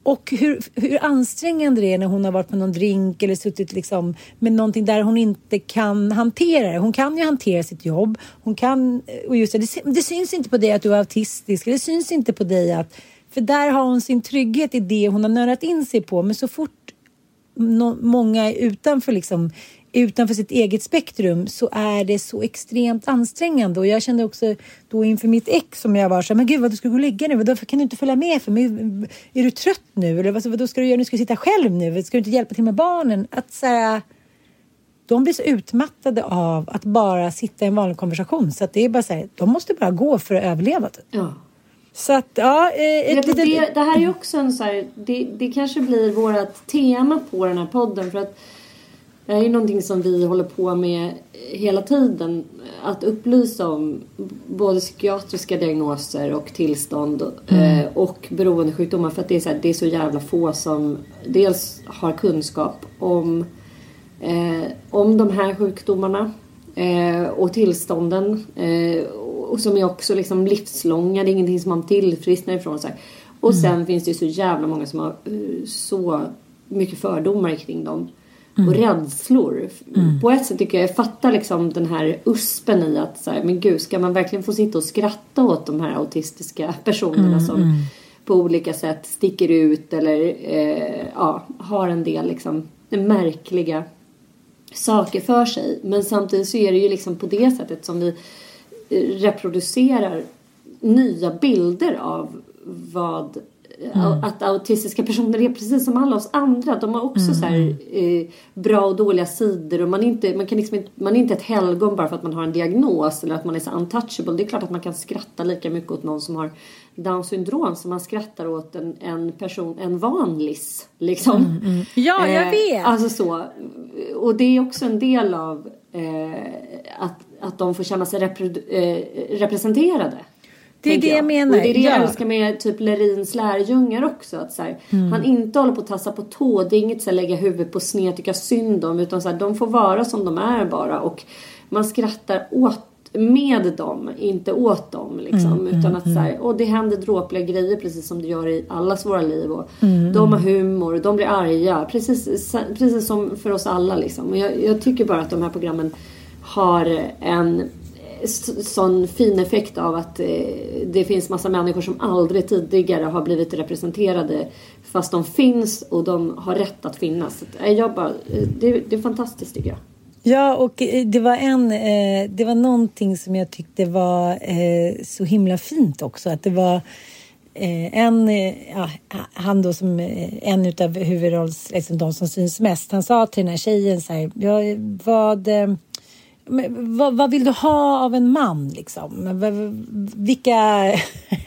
B: Och hur, hur ansträngande det är när hon har varit på någon drink eller suttit liksom med någonting där hon inte kan hantera det. Hon kan ju hantera sitt jobb. Hon kan, eh, och just det, det, det syns inte på dig att du är autistisk. Det syns inte på dig att... För där har hon sin trygghet i det hon har nördat in sig på. Men så fort no, många är utanför liksom utanför sitt eget spektrum så är det så extremt ansträngande. Och jag kände också då inför mitt ex som jag var så men gud vad du ska gå och lägga nu, varför kan du inte följa med för mig? Är du trött nu? Eller vad, vad ska du göra nu? Ska du sitta själv nu? Ska du inte hjälpa till med barnen? Att så här, de blir så utmattade av att bara sitta i en vanlig konversation så att det är bara så här, de måste bara gå för att överleva. Typ.
A: Ja.
B: Så att, ja. Eh,
A: ett det, det, det, här är också en så här, det, det kanske blir vårt tema på den här podden för att det här är någonting som vi håller på med hela tiden. Att upplysa om både psykiatriska diagnoser och tillstånd mm. eh, och beroendesjukdomar. För att det är, så här, det är så jävla få som dels har kunskap om, eh, om de här sjukdomarna eh, och tillstånden. Eh, och som är också liksom livslånga. Det är ingenting som man tillfrisknar ifrån. Så här. Och mm. sen finns det ju så jävla många som har uh, så mycket fördomar kring dem mm. och rädslor. Mm. På ett sätt tycker jag jag fattar liksom den här uspen i att så här, men gud ska man verkligen få sitta och skratta åt de här autistiska personerna mm. som mm. på olika sätt sticker ut eller eh, ja, har en del liksom märkliga saker för sig. Men samtidigt så är det ju liksom på det sättet som vi eh, reproducerar nya bilder av vad Mm. Att autistiska personer är precis som alla oss andra. De har också mm. så här, eh, bra och dåliga sidor. Och man, är inte, man, kan liksom inte, man är inte ett helgon bara för att man har en diagnos eller att man är så untouchable. Det är klart att man kan skratta lika mycket åt någon som har down syndrom som man skrattar åt en, en person, en vanlis. Liksom. Mm,
B: mm. Ja, jag eh, vet.
A: alltså så. Och det är också en del av eh, att, att de får känna sig repre, eh, representerade.
B: Det är det jag, jag menar.
A: Och det är det ja. jag älskar med typ Lerins lärjungar också. Att så här, mm. Han inte håller på att tassa på tå. Det är inget så här, lägga huvudet på sned, tycka synd om. Utan så här, de får vara som de är bara. Och man skrattar åt med dem, inte åt dem. Liksom. Mm, utan att mm, så här, mm. och det händer dråpliga grejer precis som det gör i allas våra liv. Och mm, de har humor, de blir arga. Precis, precis som för oss alla. Liksom. Och jag, jag tycker bara att de här programmen har en sån fin effekt av att eh, det finns massa människor som aldrig tidigare har blivit representerade fast de finns och de har rätt att finnas. Eh, jag bara, eh, det, det är fantastiskt tycker jag.
B: Ja, och det var, en, det var någonting som jag tyckte var så himla fint också. Att det var en, ja, han då som en utav huvudrolls, liksom de som syns mest, han sa till den här tjejen så här, ja, vad vad, vad, vill du ha av en man? Liksom? Vilka,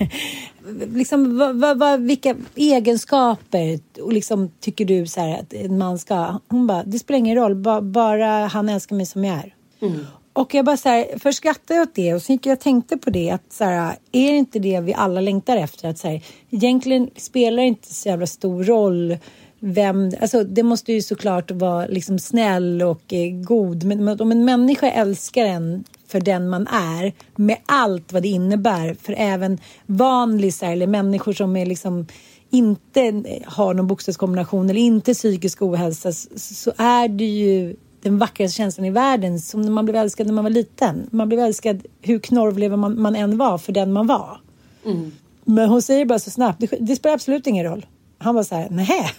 B: liksom, vad, vad, vilka egenskaper och liksom, tycker du så här, att en man ska Hon bara, det spelar ingen roll, ba, bara han älskar mig som jag är. Mm. Och jag bara så här, först skrattade jag åt det och sen gick jag och tänkte på det att så här, är det inte det vi alla längtar efter? Att så här, egentligen spelar det inte så jävla stor roll vem, alltså det måste ju såklart vara liksom snäll och eh, god. Men om en människa älskar en för den man är med allt vad det innebär för även vanlisar eller människor som är liksom inte har någon bokstavskombination eller inte psykisk ohälsa så är det ju den vackraste känslan i världen som när man blev älskad när man var liten. Man blev älskad hur knorvlev man, man än var för den man var. Mm. Men hon säger bara så snabbt, det, det spelar absolut ingen roll. Han var så här, nej.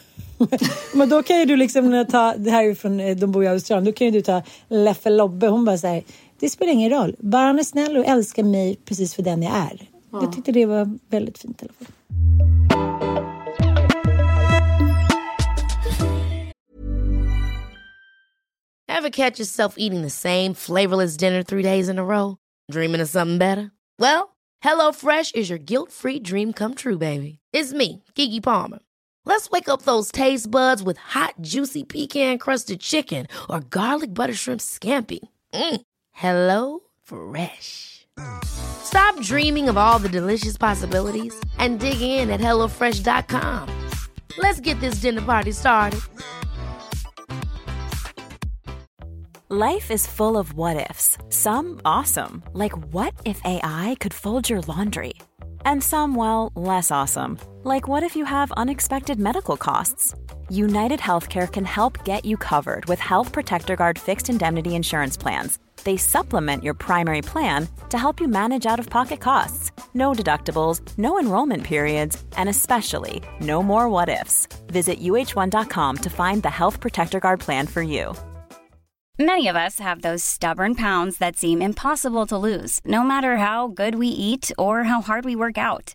B: Men då kan ju du liksom ta, det här är från, eh, de bor i Australien, då kan ju du ta Leffe Lobbe. Hon bara så det spelar ingen roll. Bara han är snäll och älskar mig precis för den jag är. Ja. Jag tyckte det var väldigt fint i alla fall.
E: Have catch yourself eating the same flavorless dinner three days in a row? Dreaming of something better? Well, hello fresh is your guilt free dream come true baby. It's me, Gigi Palmer. Let's wake up those taste buds with hot, juicy pecan crusted chicken or garlic butter shrimp scampi. Mm. Hello Fresh. Stop dreaming of all the delicious possibilities and dig in at hellofresh.com. Let's get this dinner party started.
F: Life is full of what ifs. Some awesome, like what if AI could fold your laundry? And some, well, less awesome, like what if you have unexpected medical costs? United Healthcare can help get you covered with Health Protector Guard fixed indemnity insurance plans. They supplement your primary plan to help you manage out of pocket costs. No deductibles, no enrollment periods, and especially no more what ifs. Visit uh1.com to find the Health Protector Guard plan for you.
G: Many of us have those stubborn pounds that seem impossible to lose, no matter how good we eat or how hard we work out.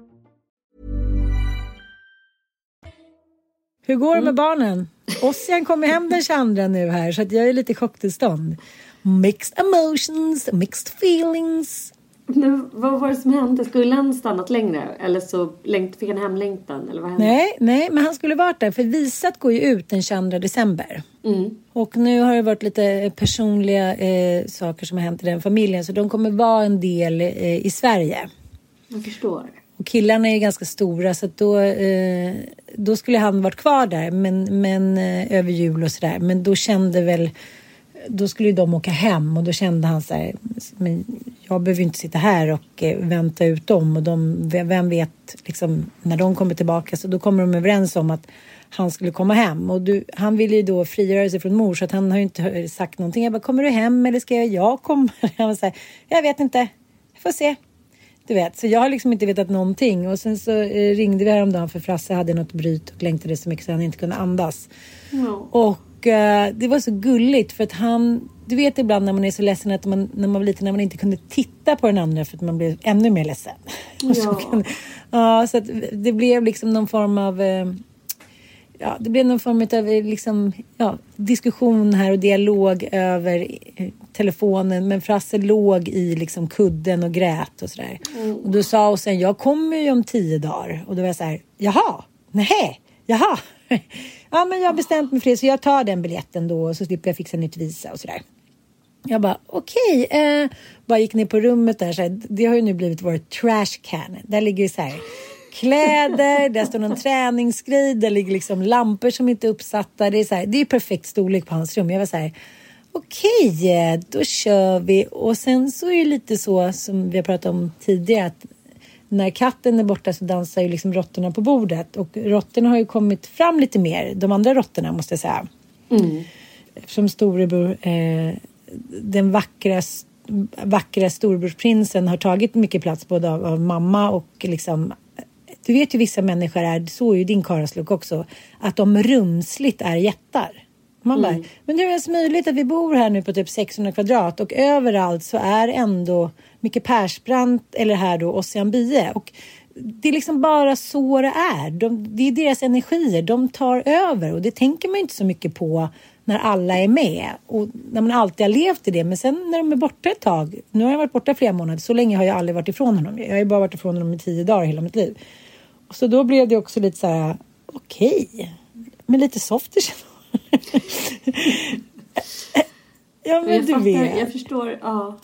B: Hur går det med barnen? Ossian kommer hem den 22 nu här så att jag är lite i chocktillstånd. Mixed emotions, mixed feelings.
A: Nu, vad var det som hände? Skulle han stannat längre? Eller så längt, fick han hemlängtan? Eller vad hände?
B: Nej, nej, men han skulle varit där för visat går ju ut den 22 december.
A: Mm.
B: Och nu har det varit lite personliga eh, saker som har hänt i den familjen så de kommer vara en del eh, i Sverige.
A: Jag förstår.
B: Och killarna är ju ganska stora så att då, eh, då skulle han varit kvar där men, men eh, över jul och sådär. Men då kände väl, då skulle ju de åka hem och då kände han så här, men jag behöver ju inte sitta här och eh, vänta ut dem och de, vem vet liksom när de kommer tillbaka så då kommer de överens om att han skulle komma hem och du, han ville ju då frigöra sig från mor så att han har ju inte eh, sagt någonting. Jag bara, kommer du hem eller ska jag komma? Han var så här, jag vet inte, jag får se. Du vet, så jag har liksom inte vetat någonting. Och sen så eh, ringde vi häromdagen för Frasse hade något bryt och längtade så mycket så han inte kunde andas.
A: Ja.
B: Och eh, det var så gulligt för att han, du vet ibland när man är så ledsen att man, när man var liten, när man inte kunde titta på den andra för att man blev ännu mer ledsen. Och så
A: Ja.
B: kan, ja, så att det blev liksom någon form av eh, Ja, det blev någon form av liksom, ja, diskussion här och dialog över eh, telefonen. Men Frasse låg i liksom kudden och grät och sådär. Och då sa hon sen, jag kommer ju om tio dagar. Och då var jag så här, jaha, nej, jaha. ja, men jag har bestämt mig för det så jag tar den biljetten då och så slipper jag fixa nytt visa och sådär. Jag bara okej, eh, bara gick ner på rummet där. Så här, det har ju nu blivit vår trash can. Där ligger så här kläder, där står någon träningsgrej, där ligger liksom lampor som inte är uppsatta. Det är så här, det är perfekt storlek på hans rum. Jag var så här okej, eh, då kör vi. Och sen så är det lite så som vi har pratat om tidigare att när katten är borta så dansar ju liksom råttorna på bordet och råttorna har ju kommit fram lite mer, de andra råttorna måste jag säga. Eftersom storebror, eh, den vackra, vackra storebrorsprinsen har tagit mycket plats både av, av mamma och liksom du vet ju vissa människor är, så är ju din karlslok också, att de rumsligt är jättar. Man bara, men hur är det ens möjligt att vi bor här nu på typ 600 kvadrat och överallt så är ändå Micke Persbrandt eller här då Ossian Bie. Och det är liksom bara så det är. De, det är deras energier, de tar över och det tänker man inte så mycket på när alla är med och när man alltid har levt i det. Men sen när de är borta ett tag, nu har jag varit borta flera månader, så länge har jag aldrig varit ifrån honom. Jag har ju bara varit ifrån honom i tio dagar hela mitt liv. Så då blev det också lite så här, okej, men lite softish. ja men
A: jag
B: du
A: fattar,
B: vet.
A: Jag förstår, ja.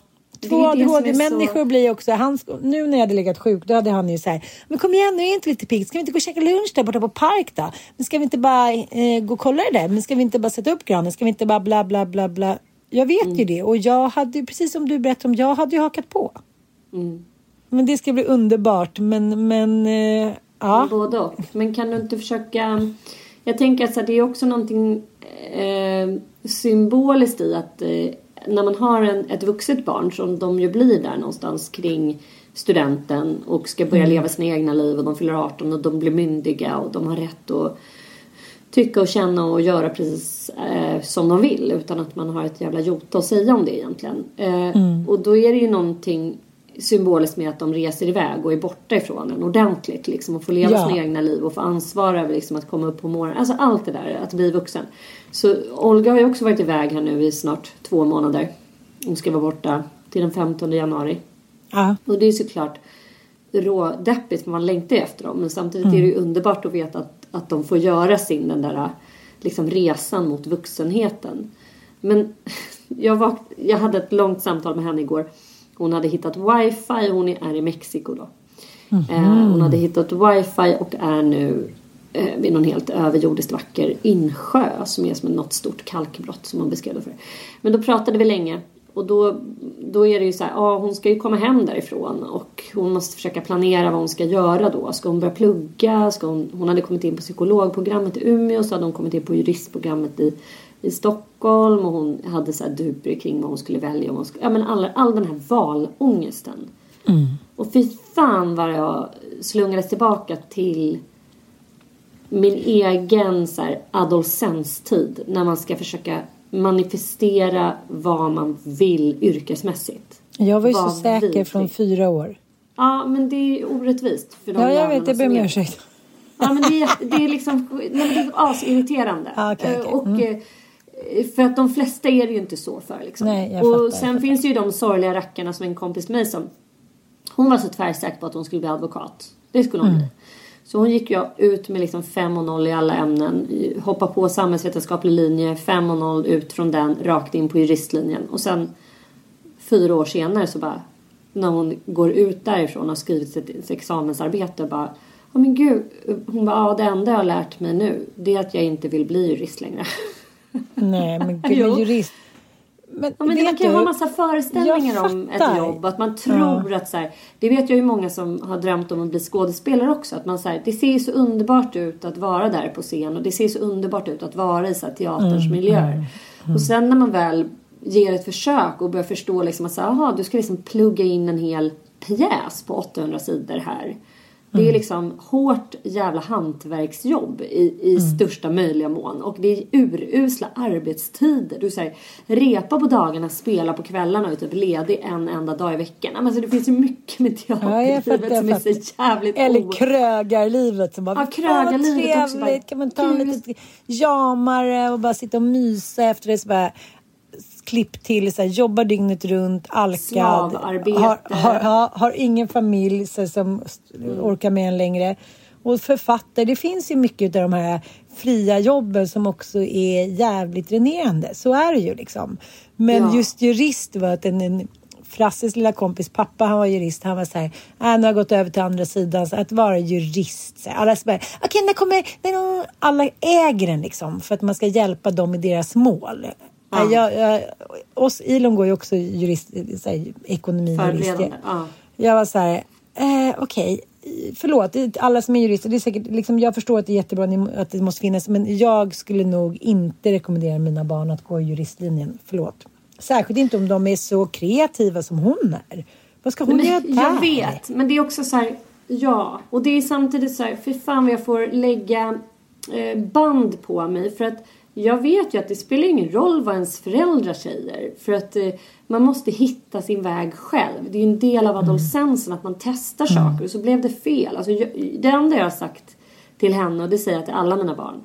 B: Två ADHD-människor
A: så-
B: blir också, han, nu när jag hade legat sjuk då hade han ju så här, men kom igen nu är jag inte lite pigg, ska vi inte gå och käka lunch där borta på park då? Men ska vi inte bara eh, gå och kolla det där? Men ska vi inte bara sätta upp granen? Ska vi inte bara bla bla bla bla? Jag vet
A: Mm.
B: ju det och jag hade ju, precis som du berättade om, jag hade ju hakat på.
A: Mm.
B: Men det ska bli underbart men, men eh,
A: Ja. Både och. Men kan du inte försöka... Jag tänker att det är också någonting eh, symboliskt i att eh, när man har en, ett vuxet barn som de ju blir där någonstans kring studenten och ska börja mm. leva sina egna liv och de fyller 18 och de blir myndiga och de har rätt att tycka och känna och göra precis eh, som de vill utan att man har ett jävla jota att säga om det egentligen. Eh, mm. Och då är det ju någonting symboliskt med att de reser iväg och är borta ifrån en ordentligt liksom och får leva ja. sina egna liv och få ansvar över liksom att komma upp på morgonen. Alltså allt det där, att bli vuxen. Så Olga har ju också varit iväg här nu i snart två månader. Hon ska vara borta till den 15 januari. Ja. Och det är såklart rådeppigt för man längtar efter dem. Men samtidigt mm. är det ju underbart att veta att, att de får göra sin den där liksom resan mot vuxenheten. Men jag, var, jag hade ett långt samtal med henne igår. Hon hade hittat wifi, hon är i Mexiko då. Mm -hmm. hon hade hittat wifi och är nu eh, vid någon helt överjordiskt vacker insjö som är som något stort kalkbrott som hon beskrev det för. Men då pratade vi länge och då, då är det ju så här, ja hon ska ju komma hem därifrån och hon måste försöka planera vad hon ska göra då. Ska hon börja plugga? Ska hon, hon hade kommit in på psykologprogrammet i Umeå så hade hon kommit in på juristprogrammet i, i Stockholm och hon hade så här dubber kring vad hon skulle välja. hon skulle, ja men all, all den här valångesten. Mm. Och fy fan vad jag slungades tillbaka till min egen så här, adolescenstid när man ska försöka manifestera vad man vill yrkesmässigt.
B: Jag var ju så säker från fyra år.
A: Ja, men det är orättvist. För de
B: ja, jag vet. Jag ber om ursäkt.
A: Ja, men det är, det är liksom nej, det är asirriterande.
B: Ah, okay, okay.
A: Mm. Och, eh, för att de flesta är det ju inte så för. Liksom.
B: Nej,
A: och
B: fattar,
A: sen finns det ju de sorgliga rackarna som en kompis med mig som hon var så tvärsäker på att hon skulle bli advokat. Det skulle hon mm. bli. Så hon gick ju ut med liksom 5 och 0 i alla ämnen. Hoppa på samhällsvetenskaplig linje, 5 och 0 ut från den, rakt in på juristlinjen. Och sen fyra år senare så bara, när hon går ut därifrån och har skrivit sitt examensarbete bara Ja men gud, hon bara, ja det enda jag har lärt mig nu det är att jag inte vill bli jurist längre.
B: Nej men gud, men jurist
A: men, ja, men man kan ju ha massa föreställningar om ett jobb. Att man tror ja. att så här, Det vet jag ju många som har drömt om att bli skådespelare också. Att man så här, det ser så underbart ut att vara där på scen. Och det ser så underbart ut att vara i så här, teaterns mm, miljöer. Mm, mm. Och sen när man väl ger ett försök och börjar förstå liksom att så här, aha, du ska liksom plugga in en hel pjäs på 800 sidor här. Det är mm. liksom hårt jävla hantverksjobb i, i mm. största möjliga mån. Och det är urusla arbetstider. Du säger repa på dagarna, spela på kvällarna och typ ledig en enda dag i veckan. Men alltså, det finns ju mycket med teaterlivet ja, som är så jävligt
B: Eller krögarlivet som
A: bara, ja, krögarlivet
B: trevligt, också bara, kan man ta en liten jamare och bara sitta och mysa efter det. Så bara, klipp till, så här, jobbar dygnet runt, alkad, har, har, har, har, ingen familj så, som mm. orkar med en längre. Och författare, det finns ju mycket av de här fria jobben som också är jävligt dränerande. Så är det ju liksom. Men ja. just jurist var att en, en Frasses lilla kompis pappa, han var jurist. Han var så här, äh, nu har jag gått över till andra sidan. Så att vara jurist. Så här, alla okej, okay, när kommer, när alla äger den liksom. För att man ska hjälpa dem i deras mål. Ja. Jag, jag, oss, Ilon går ju också jurist, så här, ekonomi jurist. Ja. Jag var så här, eh, okej, okay. förlåt, alla som är jurister, det är säkert, liksom, jag förstår att det är jättebra att det måste finnas, men jag skulle nog inte rekommendera mina barn att gå juristlinjen. Förlåt. Särskilt inte om de är så kreativa som hon är. Vad ska hon
A: men,
B: göra där?
A: Jag vet, men det är också så här, ja, och det är samtidigt så här, för fan vad jag får lägga eh, band på mig för att jag vet ju att det spelar ingen roll vad ens föräldrar säger. För att eh, man måste hitta sin väg själv. Det är ju en del av mm. adolescensen att man testar mm. saker och så blev det fel. Alltså, jag, det enda jag har sagt till henne och det säger jag till alla mina barn.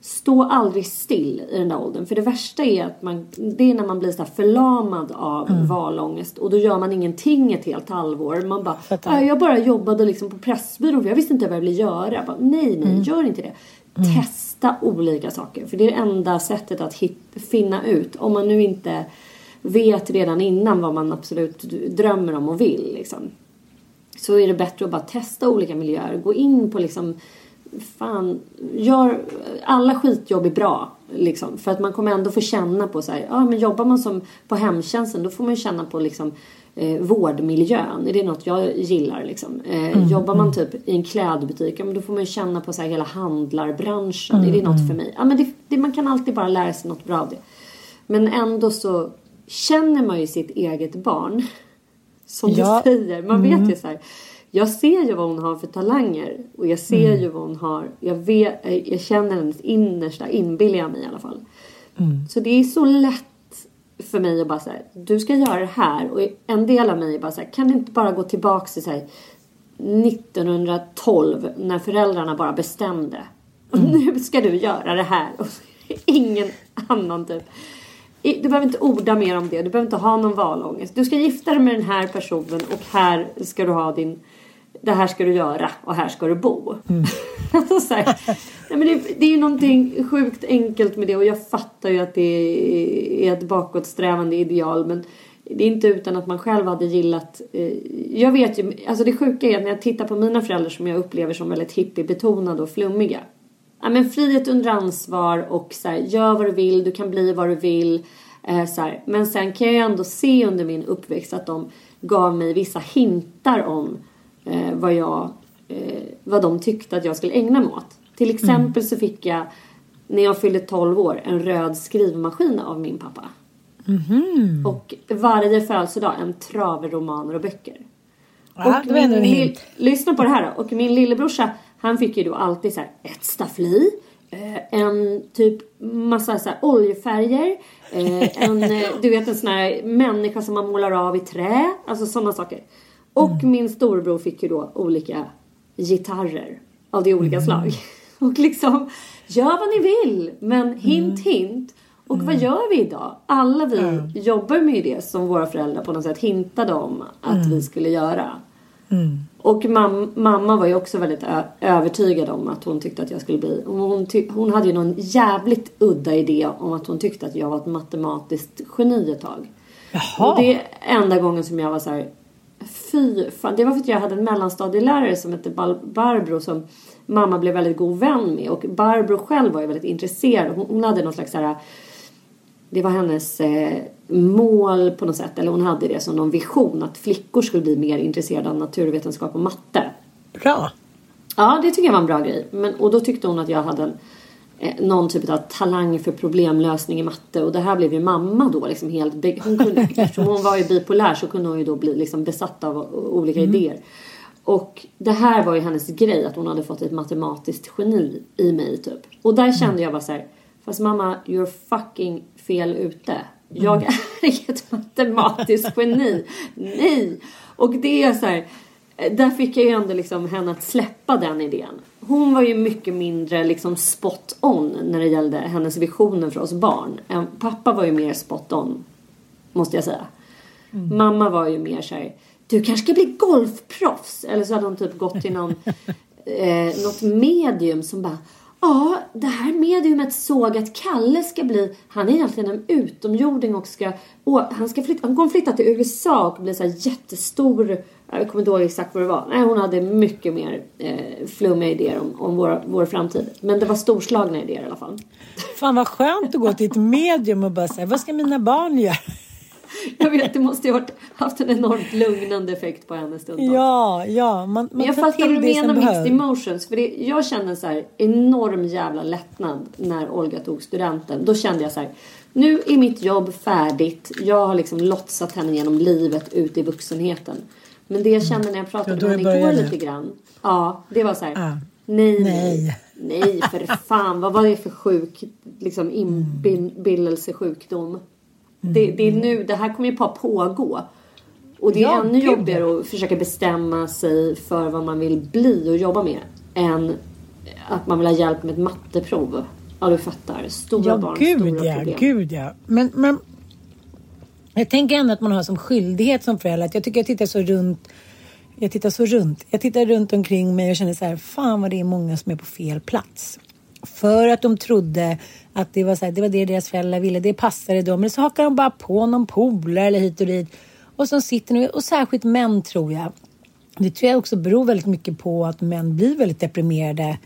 A: Stå aldrig still i den där åldern. För det värsta är att man, det är när man blir så förlamad av mm. valångest och då gör man ingenting ett helt halvår. Man bara, äh, jag bara jobbade liksom på Pressbyrån för jag visste inte vad jag ville göra. bara, nej, nej, mm. gör inte det. Mm. Testa olika saker. För det är det enda sättet att hit, finna ut. Om man nu inte vet redan innan vad man absolut drömmer om och vill. Liksom, så är det bättre att bara testa olika miljöer. Gå in på liksom fan, gör, alla skitjobb är bra. Liksom, för att man kommer ändå få känna på så här, ja men jobbar man som på hemtjänsten då får man ju känna på liksom eh, vårdmiljön. Är det något jag gillar liksom? Eh, mm, jobbar man typ i en klädbutik, ja, men då får man ju känna på så här, hela handlarbranschen. Mm, är det något för mig? Ja men det, det, man kan alltid bara lära sig något bra av det. Men ändå så känner man ju sitt eget barn. Som ja. du säger. Man vet mm. ju så här, Jag ser ju vad hon har för talanger. Och jag ser mm. ju vad hon har. Jag, vet, jag känner hennes innersta, inbillar jag mig i alla fall. Mm. Så det är så lätt för mig att bara säga, du ska göra det här. Och en del av mig är bara så här, kan du inte bara gå tillbaka till så här, 1912 när föräldrarna bara bestämde. Och mm. nu ska du göra det här. Och ingen annan typ. Du behöver inte orda mer om det. Du behöver inte ha någon valångest. Du ska gifta dig med den här personen och här ska du ha din... Det här ska du göra och här ska du bo. Mm. alltså här, nej men det, det är någonting sjukt enkelt med det och jag fattar ju att det är ett bakåtsträvande ideal men det är inte utan att man själv hade gillat... Eh, jag vet ju, alltså det sjuka är att när jag tittar på mina föräldrar som jag upplever som väldigt hippiebetonade och flummiga ja, men frihet under ansvar och så här, gör vad du vill, du kan bli vad du vill. Eh, så här. Men sen kan jag ändå se under min uppväxt att de gav mig vissa hintar om eh, vad, jag, eh, vad de tyckte att jag skulle ägna mig åt. Till exempel mm. så fick jag när jag fyllde 12 år en röd skrivmaskin av min pappa. Mm. Och varje födelsedag en trave romaner och böcker.
B: Ja, och min,
A: lyssna på det här då. Och min lillebrorsa han fick ju då alltid så här, ett staffli, eh, en typ massa så här oljefärger, eh, en, eh, du vet en sån här människa som man målar av i trä, alltså sådana saker. Och mm. min storebror fick ju då olika gitarrer av de olika mm. slag. Och liksom, gör vad ni vill, men hint mm. hint. Och vad mm. gör vi idag? Alla vi jobbar med det som våra föräldrar på något sätt hintade om att mm. vi skulle göra. Och mam mamma var ju också väldigt övertygad om att hon tyckte att jag skulle bli... Hon, hon hade ju någon jävligt udda idé om att hon tyckte att jag var ett matematiskt geni ett tag. Jaha. Och det är enda gången som jag var så här... Fy fan. Det var för att jag hade en mellanstadielärare som hette Barbro som mamma blev väldigt god vän med. Och Barbro själv var ju väldigt intresserad. Hon, hon hade någon slags så här det var hennes eh, mål på något sätt, eller hon hade det som någon vision att flickor skulle bli mer intresserade av naturvetenskap och matte.
B: Bra!
A: Ja, det tycker jag var en bra grej. Men, och då tyckte hon att jag hade en, någon typ av talang för problemlösning i matte och det här blev ju mamma då liksom helt... Hon kunde, eftersom hon var ju bipolär så kunde hon ju då bli liksom besatt av olika mm. idéer. Och det här var ju hennes grej, att hon hade fått ett matematiskt geni i mig typ. Och där kände mm. jag bara så här, fast mamma, you're fucking fel ute. Jag mm. är ett matematiskt geni. Nej! Och det är så här, där fick jag ju ändå liksom henne att släppa den idén. Hon var ju mycket mindre liksom spot on när det gällde hennes visioner för oss barn. Pappa var ju mer spot on, måste jag säga. Mm. Mamma var ju mer så här, du kanske ska bli golfproffs. Eller så hade hon typ gått till någon, eh, något medium som bara Ja, det här mediumet såg att Kalle ska bli, han är egentligen en utomjording och ska, och han ska flytta, han kommer flytta till USA och bli så här jättestor, jag kommer inte ihåg exakt vad det var. Nej, hon hade mycket mer eh, flummiga idéer om, om vår, vår framtid. Men det var storslagna idéer i alla fall.
B: Fan vad skönt att gå till ett medium och bara säga, vad ska mina barn göra?
A: jag vet, det måste ju ha haft en enormt lugnande effekt på henne stundtals.
B: Ja, ja. Man, man
A: Men jag fattar vad du menar med mixed emotions. För det, jag känner så här enorm jävla lättnad när Olga tog studenten. Då kände jag så här, nu är mitt jobb färdigt. Jag har liksom lotsat henne genom livet ut i vuxenheten. Men det jag kände när jag pratade med henne igår lite grann. Ja, det var så här. Ah. Nej, nej, nej, för fan. Vad var det för sjuk liksom inbillelsesjukdom? Det, det, är nu, det här kommer ju bara pågå. Och det är ja, ännu jobbigare att försöka bestämma sig för vad man vill bli och jobba med. Än att man vill ha hjälp med ett matteprov. Ja, du fattar. Stora
B: ja,
A: barn,
B: gud,
A: stora
B: ja,
A: problem.
B: Gud ja. Men, men jag tänker ändå att man har som skyldighet som förälder. Jag tycker jag tittar så runt. Jag tittar så runt. Jag tittar runt omkring mig och känner så här. Fan vad det är många som är på fel plats. För att de trodde att det var, så här, det var det deras föräldrar ville, det passade dem. Men så hakar de bara på någon polare eller hit och dit. Och så sitter nu, och särskilt män tror jag. Det tror jag också beror väldigt mycket på att män blir väldigt deprimerade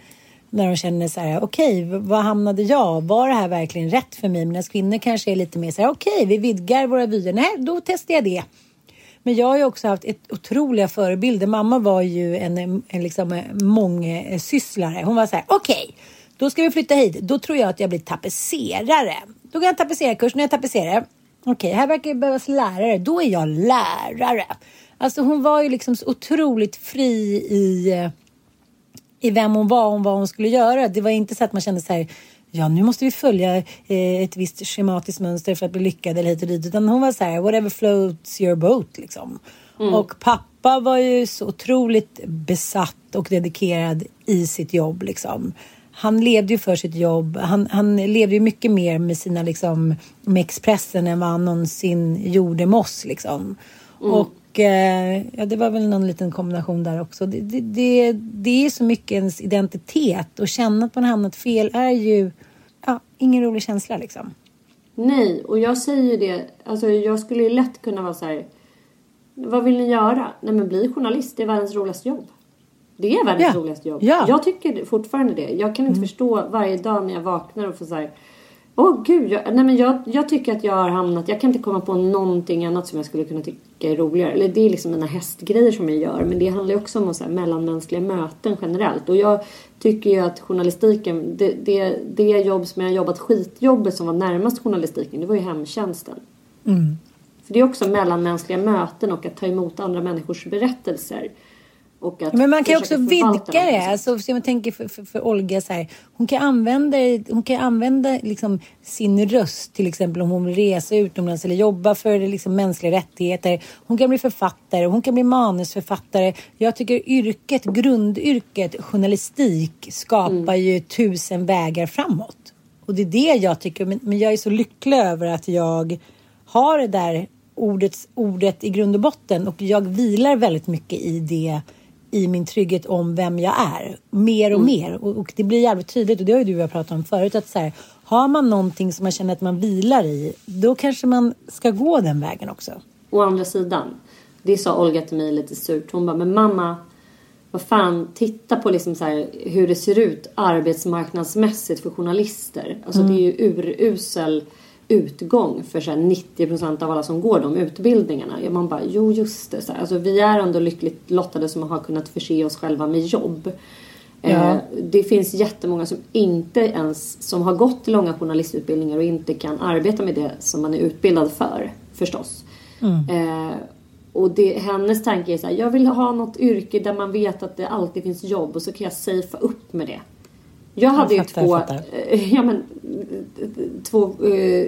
B: När de känner så här, okej, okay, var hamnade jag? Var det här verkligen rätt för mig? Medan kvinnor kanske är lite mer så här, okej, okay, vi vidgar våra vyer. Nej, då testar jag det. Men jag har ju också haft ett otroliga förebilder. Mamma var ju en, en liksom eh, mångsysslare. Hon var så här, okej, okay, då ska vi flytta hit. Då tror jag att jag blir tapetserare. Då går jag tapetserarkurs när jag tapetserar. Okej, okay, här verkar det behövas lärare. Då är jag lärare. Alltså hon var ju liksom så otroligt fri i, i vem hon var och vad hon skulle göra. Det var inte så att man kände så här, ja nu måste vi följa eh, ett visst schematiskt mönster för att bli lyckad eller hit och dit. Utan hon var så här, whatever floats your boat liksom. Mm. Och pappa var ju så otroligt besatt och dedikerad i sitt jobb liksom han levde ju för sitt jobb. Han, han levde ju mycket mer med sina liksom med Expressen än vad han någonsin gjorde med oss liksom. Mm. Och eh, ja, det var väl någon liten kombination där också. Det, det, det, det är så mycket ens identitet och känna att man hamnat fel är ju ja, ingen rolig känsla liksom.
A: Nej, och jag säger det, alltså jag skulle ju lätt kunna vara så här. Vad vill ni göra? Nej men bli journalist, det är världens roligaste jobb. Det är världens ja. roligaste jobb. Ja. Jag tycker fortfarande det. Jag kan inte mm. förstå varje dag när jag vaknar och får så här, Åh oh, gud, jag, nej men jag, jag tycker att jag har hamnat, jag kan inte komma på någonting annat som jag skulle kunna tycka är roligare. Eller det är liksom mina hästgrejer som jag gör. Men det handlar ju också om så här mellanmänskliga möten generellt. Och jag tycker ju att journalistiken, det, det, det jobb som jag jobbat, skitjobbet som var närmast journalistiken, det var ju hemtjänsten. Mm. För det är också mellanmänskliga möten och att ta emot andra människors berättelser
B: men man kan också vidga det. Alltså, så jag tänker för, för, för, Olga så här. Hon kan använda, hon kan använda liksom sin röst till exempel om hon vill resa utomlands eller jobba för liksom mänskliga rättigheter. Hon kan bli författare, hon kan bli manusförfattare. Jag tycker yrket, grundyrket journalistik skapar mm. ju tusen vägar framåt. Och det är det jag tycker. Men, men jag är så lycklig över att jag har det där ordet, ordet i grund och botten och jag vilar väldigt mycket i det i min trygghet om vem jag är. Mer och mm. mer. Och, och, det blir jävligt tydligt och det har ju du och jag pratat om förut. Att så här, har man någonting som man känner att man vilar i. Då kanske man ska gå den vägen också.
A: Å andra sidan. Det sa Olga till mig lite surt. Hon bara, men mamma. Vad fan, titta på liksom så här, hur det ser ut arbetsmarknadsmässigt för journalister. Alltså mm. det är ju urusel utgång för så 90% av alla som går de utbildningarna. Man bara, jo just det. Så här, alltså, vi är ändå lyckligt lottade som har kunnat förse oss själva med jobb. Ja. Eh, det finns jättemånga som inte ens som har gått långa journalistutbildningar och inte kan arbeta med det som man är utbildad för förstås. Mm. Eh, och det, hennes tanke är så här, jag vill ha något yrke där man vet att det alltid finns jobb och så kan jag safea upp med det. Jag hade jag fattar, ju två, eh, ja, men, två, eh,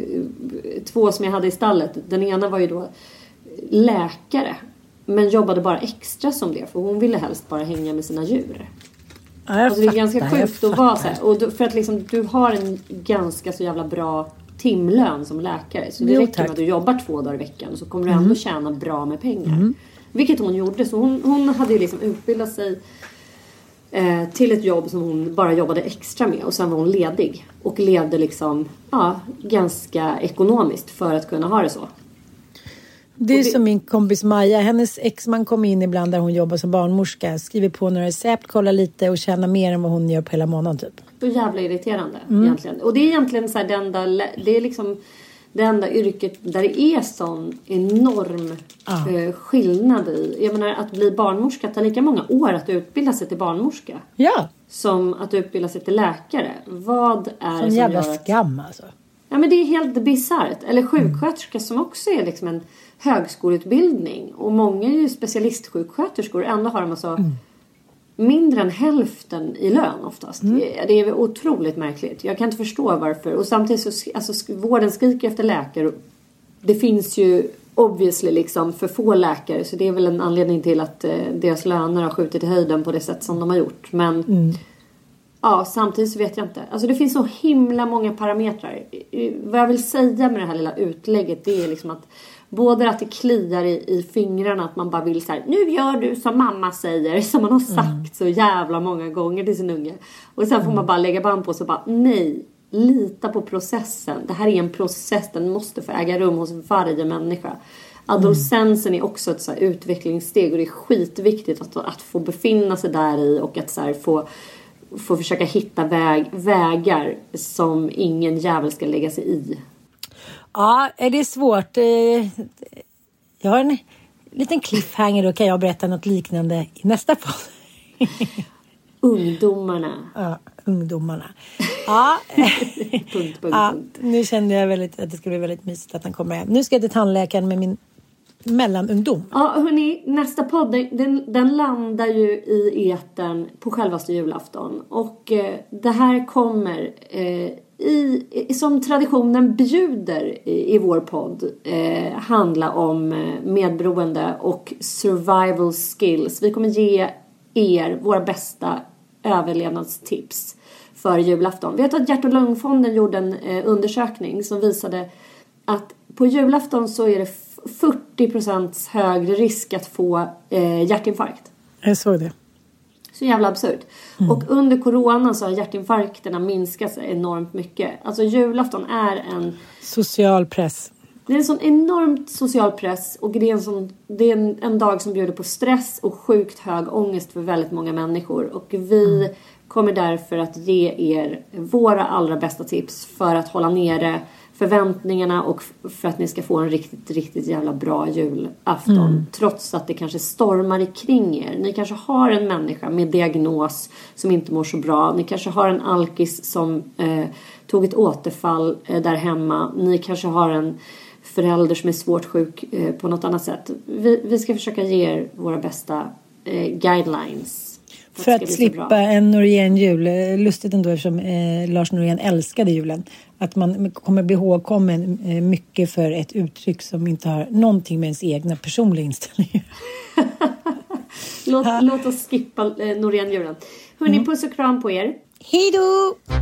A: två som jag hade i stallet. Den ena var ju då läkare. Men jobbade bara extra som det för hon ville helst bara hänga med sina djur. Ja, alltså det är ganska sjukt att vara så här. Och då, för att liksom, du har en ganska så jävla bra timlön som läkare. Så det jo, räcker tack. med att du jobbar två dagar i veckan så kommer du ändå mm. tjäna bra med pengar. Mm. Vilket hon gjorde. Så hon, hon hade ju liksom utbildat sig till ett jobb som hon bara jobbade extra med och sen var hon ledig. Och levde liksom ja, ganska ekonomiskt för att kunna ha det så.
B: Det är det... som min kompis Maja. Hennes exman kommer in ibland där hon jobbar som barnmorska. Skriver på några recept, kollar lite och tjänar mer än vad hon gör på hela månaden typ.
A: Så jävla irriterande mm. egentligen. Och det är egentligen så här det enda, det är liksom det enda yrket där det är sån enorm ah. eh, skillnad i. Jag menar att bli barnmorska tar lika många år att utbilda sig till barnmorska.
B: Ja.
A: Som att utbilda sig till läkare. Vad är
B: Sån det som jävla gör att... skam alltså.
A: Ja men det är helt bisarrt. Eller sjuksköterska mm. som också är liksom en högskoleutbildning. Och många är ju specialistsjuksköterskor. Ändå har de alltså mm mindre än hälften i lön oftast. Mm. Det är otroligt märkligt. Jag kan inte förstå varför. Och samtidigt så, alltså vården skriker efter läkare. Det finns ju obviously liksom för få läkare så det är väl en anledning till att eh, deras löner har skjutit i höjden på det sätt som de har gjort. Men mm. ja, samtidigt så vet jag inte. Alltså det finns så himla många parametrar. Vad jag vill säga med det här lilla utlägget det är liksom att Både att det kliar i, i fingrarna, att man bara vill så här, nu gör du som mamma säger, som man har sagt mm. så jävla många gånger till sin unge. Och sen får man mm. bara lägga band på sig och bara, nej, lita på processen. Det här är en process, den måste få äga rum hos varje människa. Adolescensen är också ett så utvecklingssteg och det är skitviktigt att, att få befinna sig där i och att så få får försöka hitta väg, vägar som ingen jävel ska lägga sig i.
B: Ja, det är svårt. Eh, jag har en liten cliffhanger. Då kan jag berätta något liknande i nästa podd.
A: Ungdomarna.
B: Ja, ungdomarna. Ja.
A: punkt, punkt,
B: ja,
A: punkt.
B: Nu kände jag väldigt, att det skulle bli väldigt mysigt att han kommer hem. Nu ska jag till tandläkaren med min mellanungdom.
A: Ja, hörni, nästa podd den, den landar ju i eten på självaste julafton. Och eh, det här kommer eh, i, som traditionen bjuder i, i vår podd eh, handla om eh, medberoende och survival skills. Vi kommer ge er våra bästa överlevnadstips för julafton. Vet att Hjärt och lungfonden gjorde en eh, undersökning som visade att på julafton så är det 40 procents högre risk att få eh, hjärtinfarkt.
B: Jag såg det.
A: Så jävla absurt. Mm. Och under corona så har hjärtinfarkterna minskat enormt mycket. Alltså julafton är en...
B: Social press.
A: Det är en sån enormt social press och det är, en, sån, det är en, en dag som bjuder på stress och sjukt hög ångest för väldigt många människor. Och vi mm. kommer därför att ge er våra allra bästa tips för att hålla nere förväntningarna och för att ni ska få en riktigt, riktigt jävla bra julafton. Mm. Trots att det kanske stormar kring er. Ni kanske har en människa med diagnos som inte mår så bra. Ni kanske har en alkis som eh, tog ett återfall eh, där hemma. Ni kanske har en förälder som är svårt sjuk eh, på något annat sätt. Vi, vi ska försöka ge er våra bästa eh, guidelines
B: för att, slippa en Norén-jul. Eh, lustigt ändå eftersom eh, Lars Norén älskade julen. Att man kommer bli ihågkommen eh, mycket för ett uttryck som inte har någonting med ens egna personliga inställningar.
A: låt, låt, oss skippa eh, Norén-julen. Hörni, mm. puss och kram på er.
B: Hej då!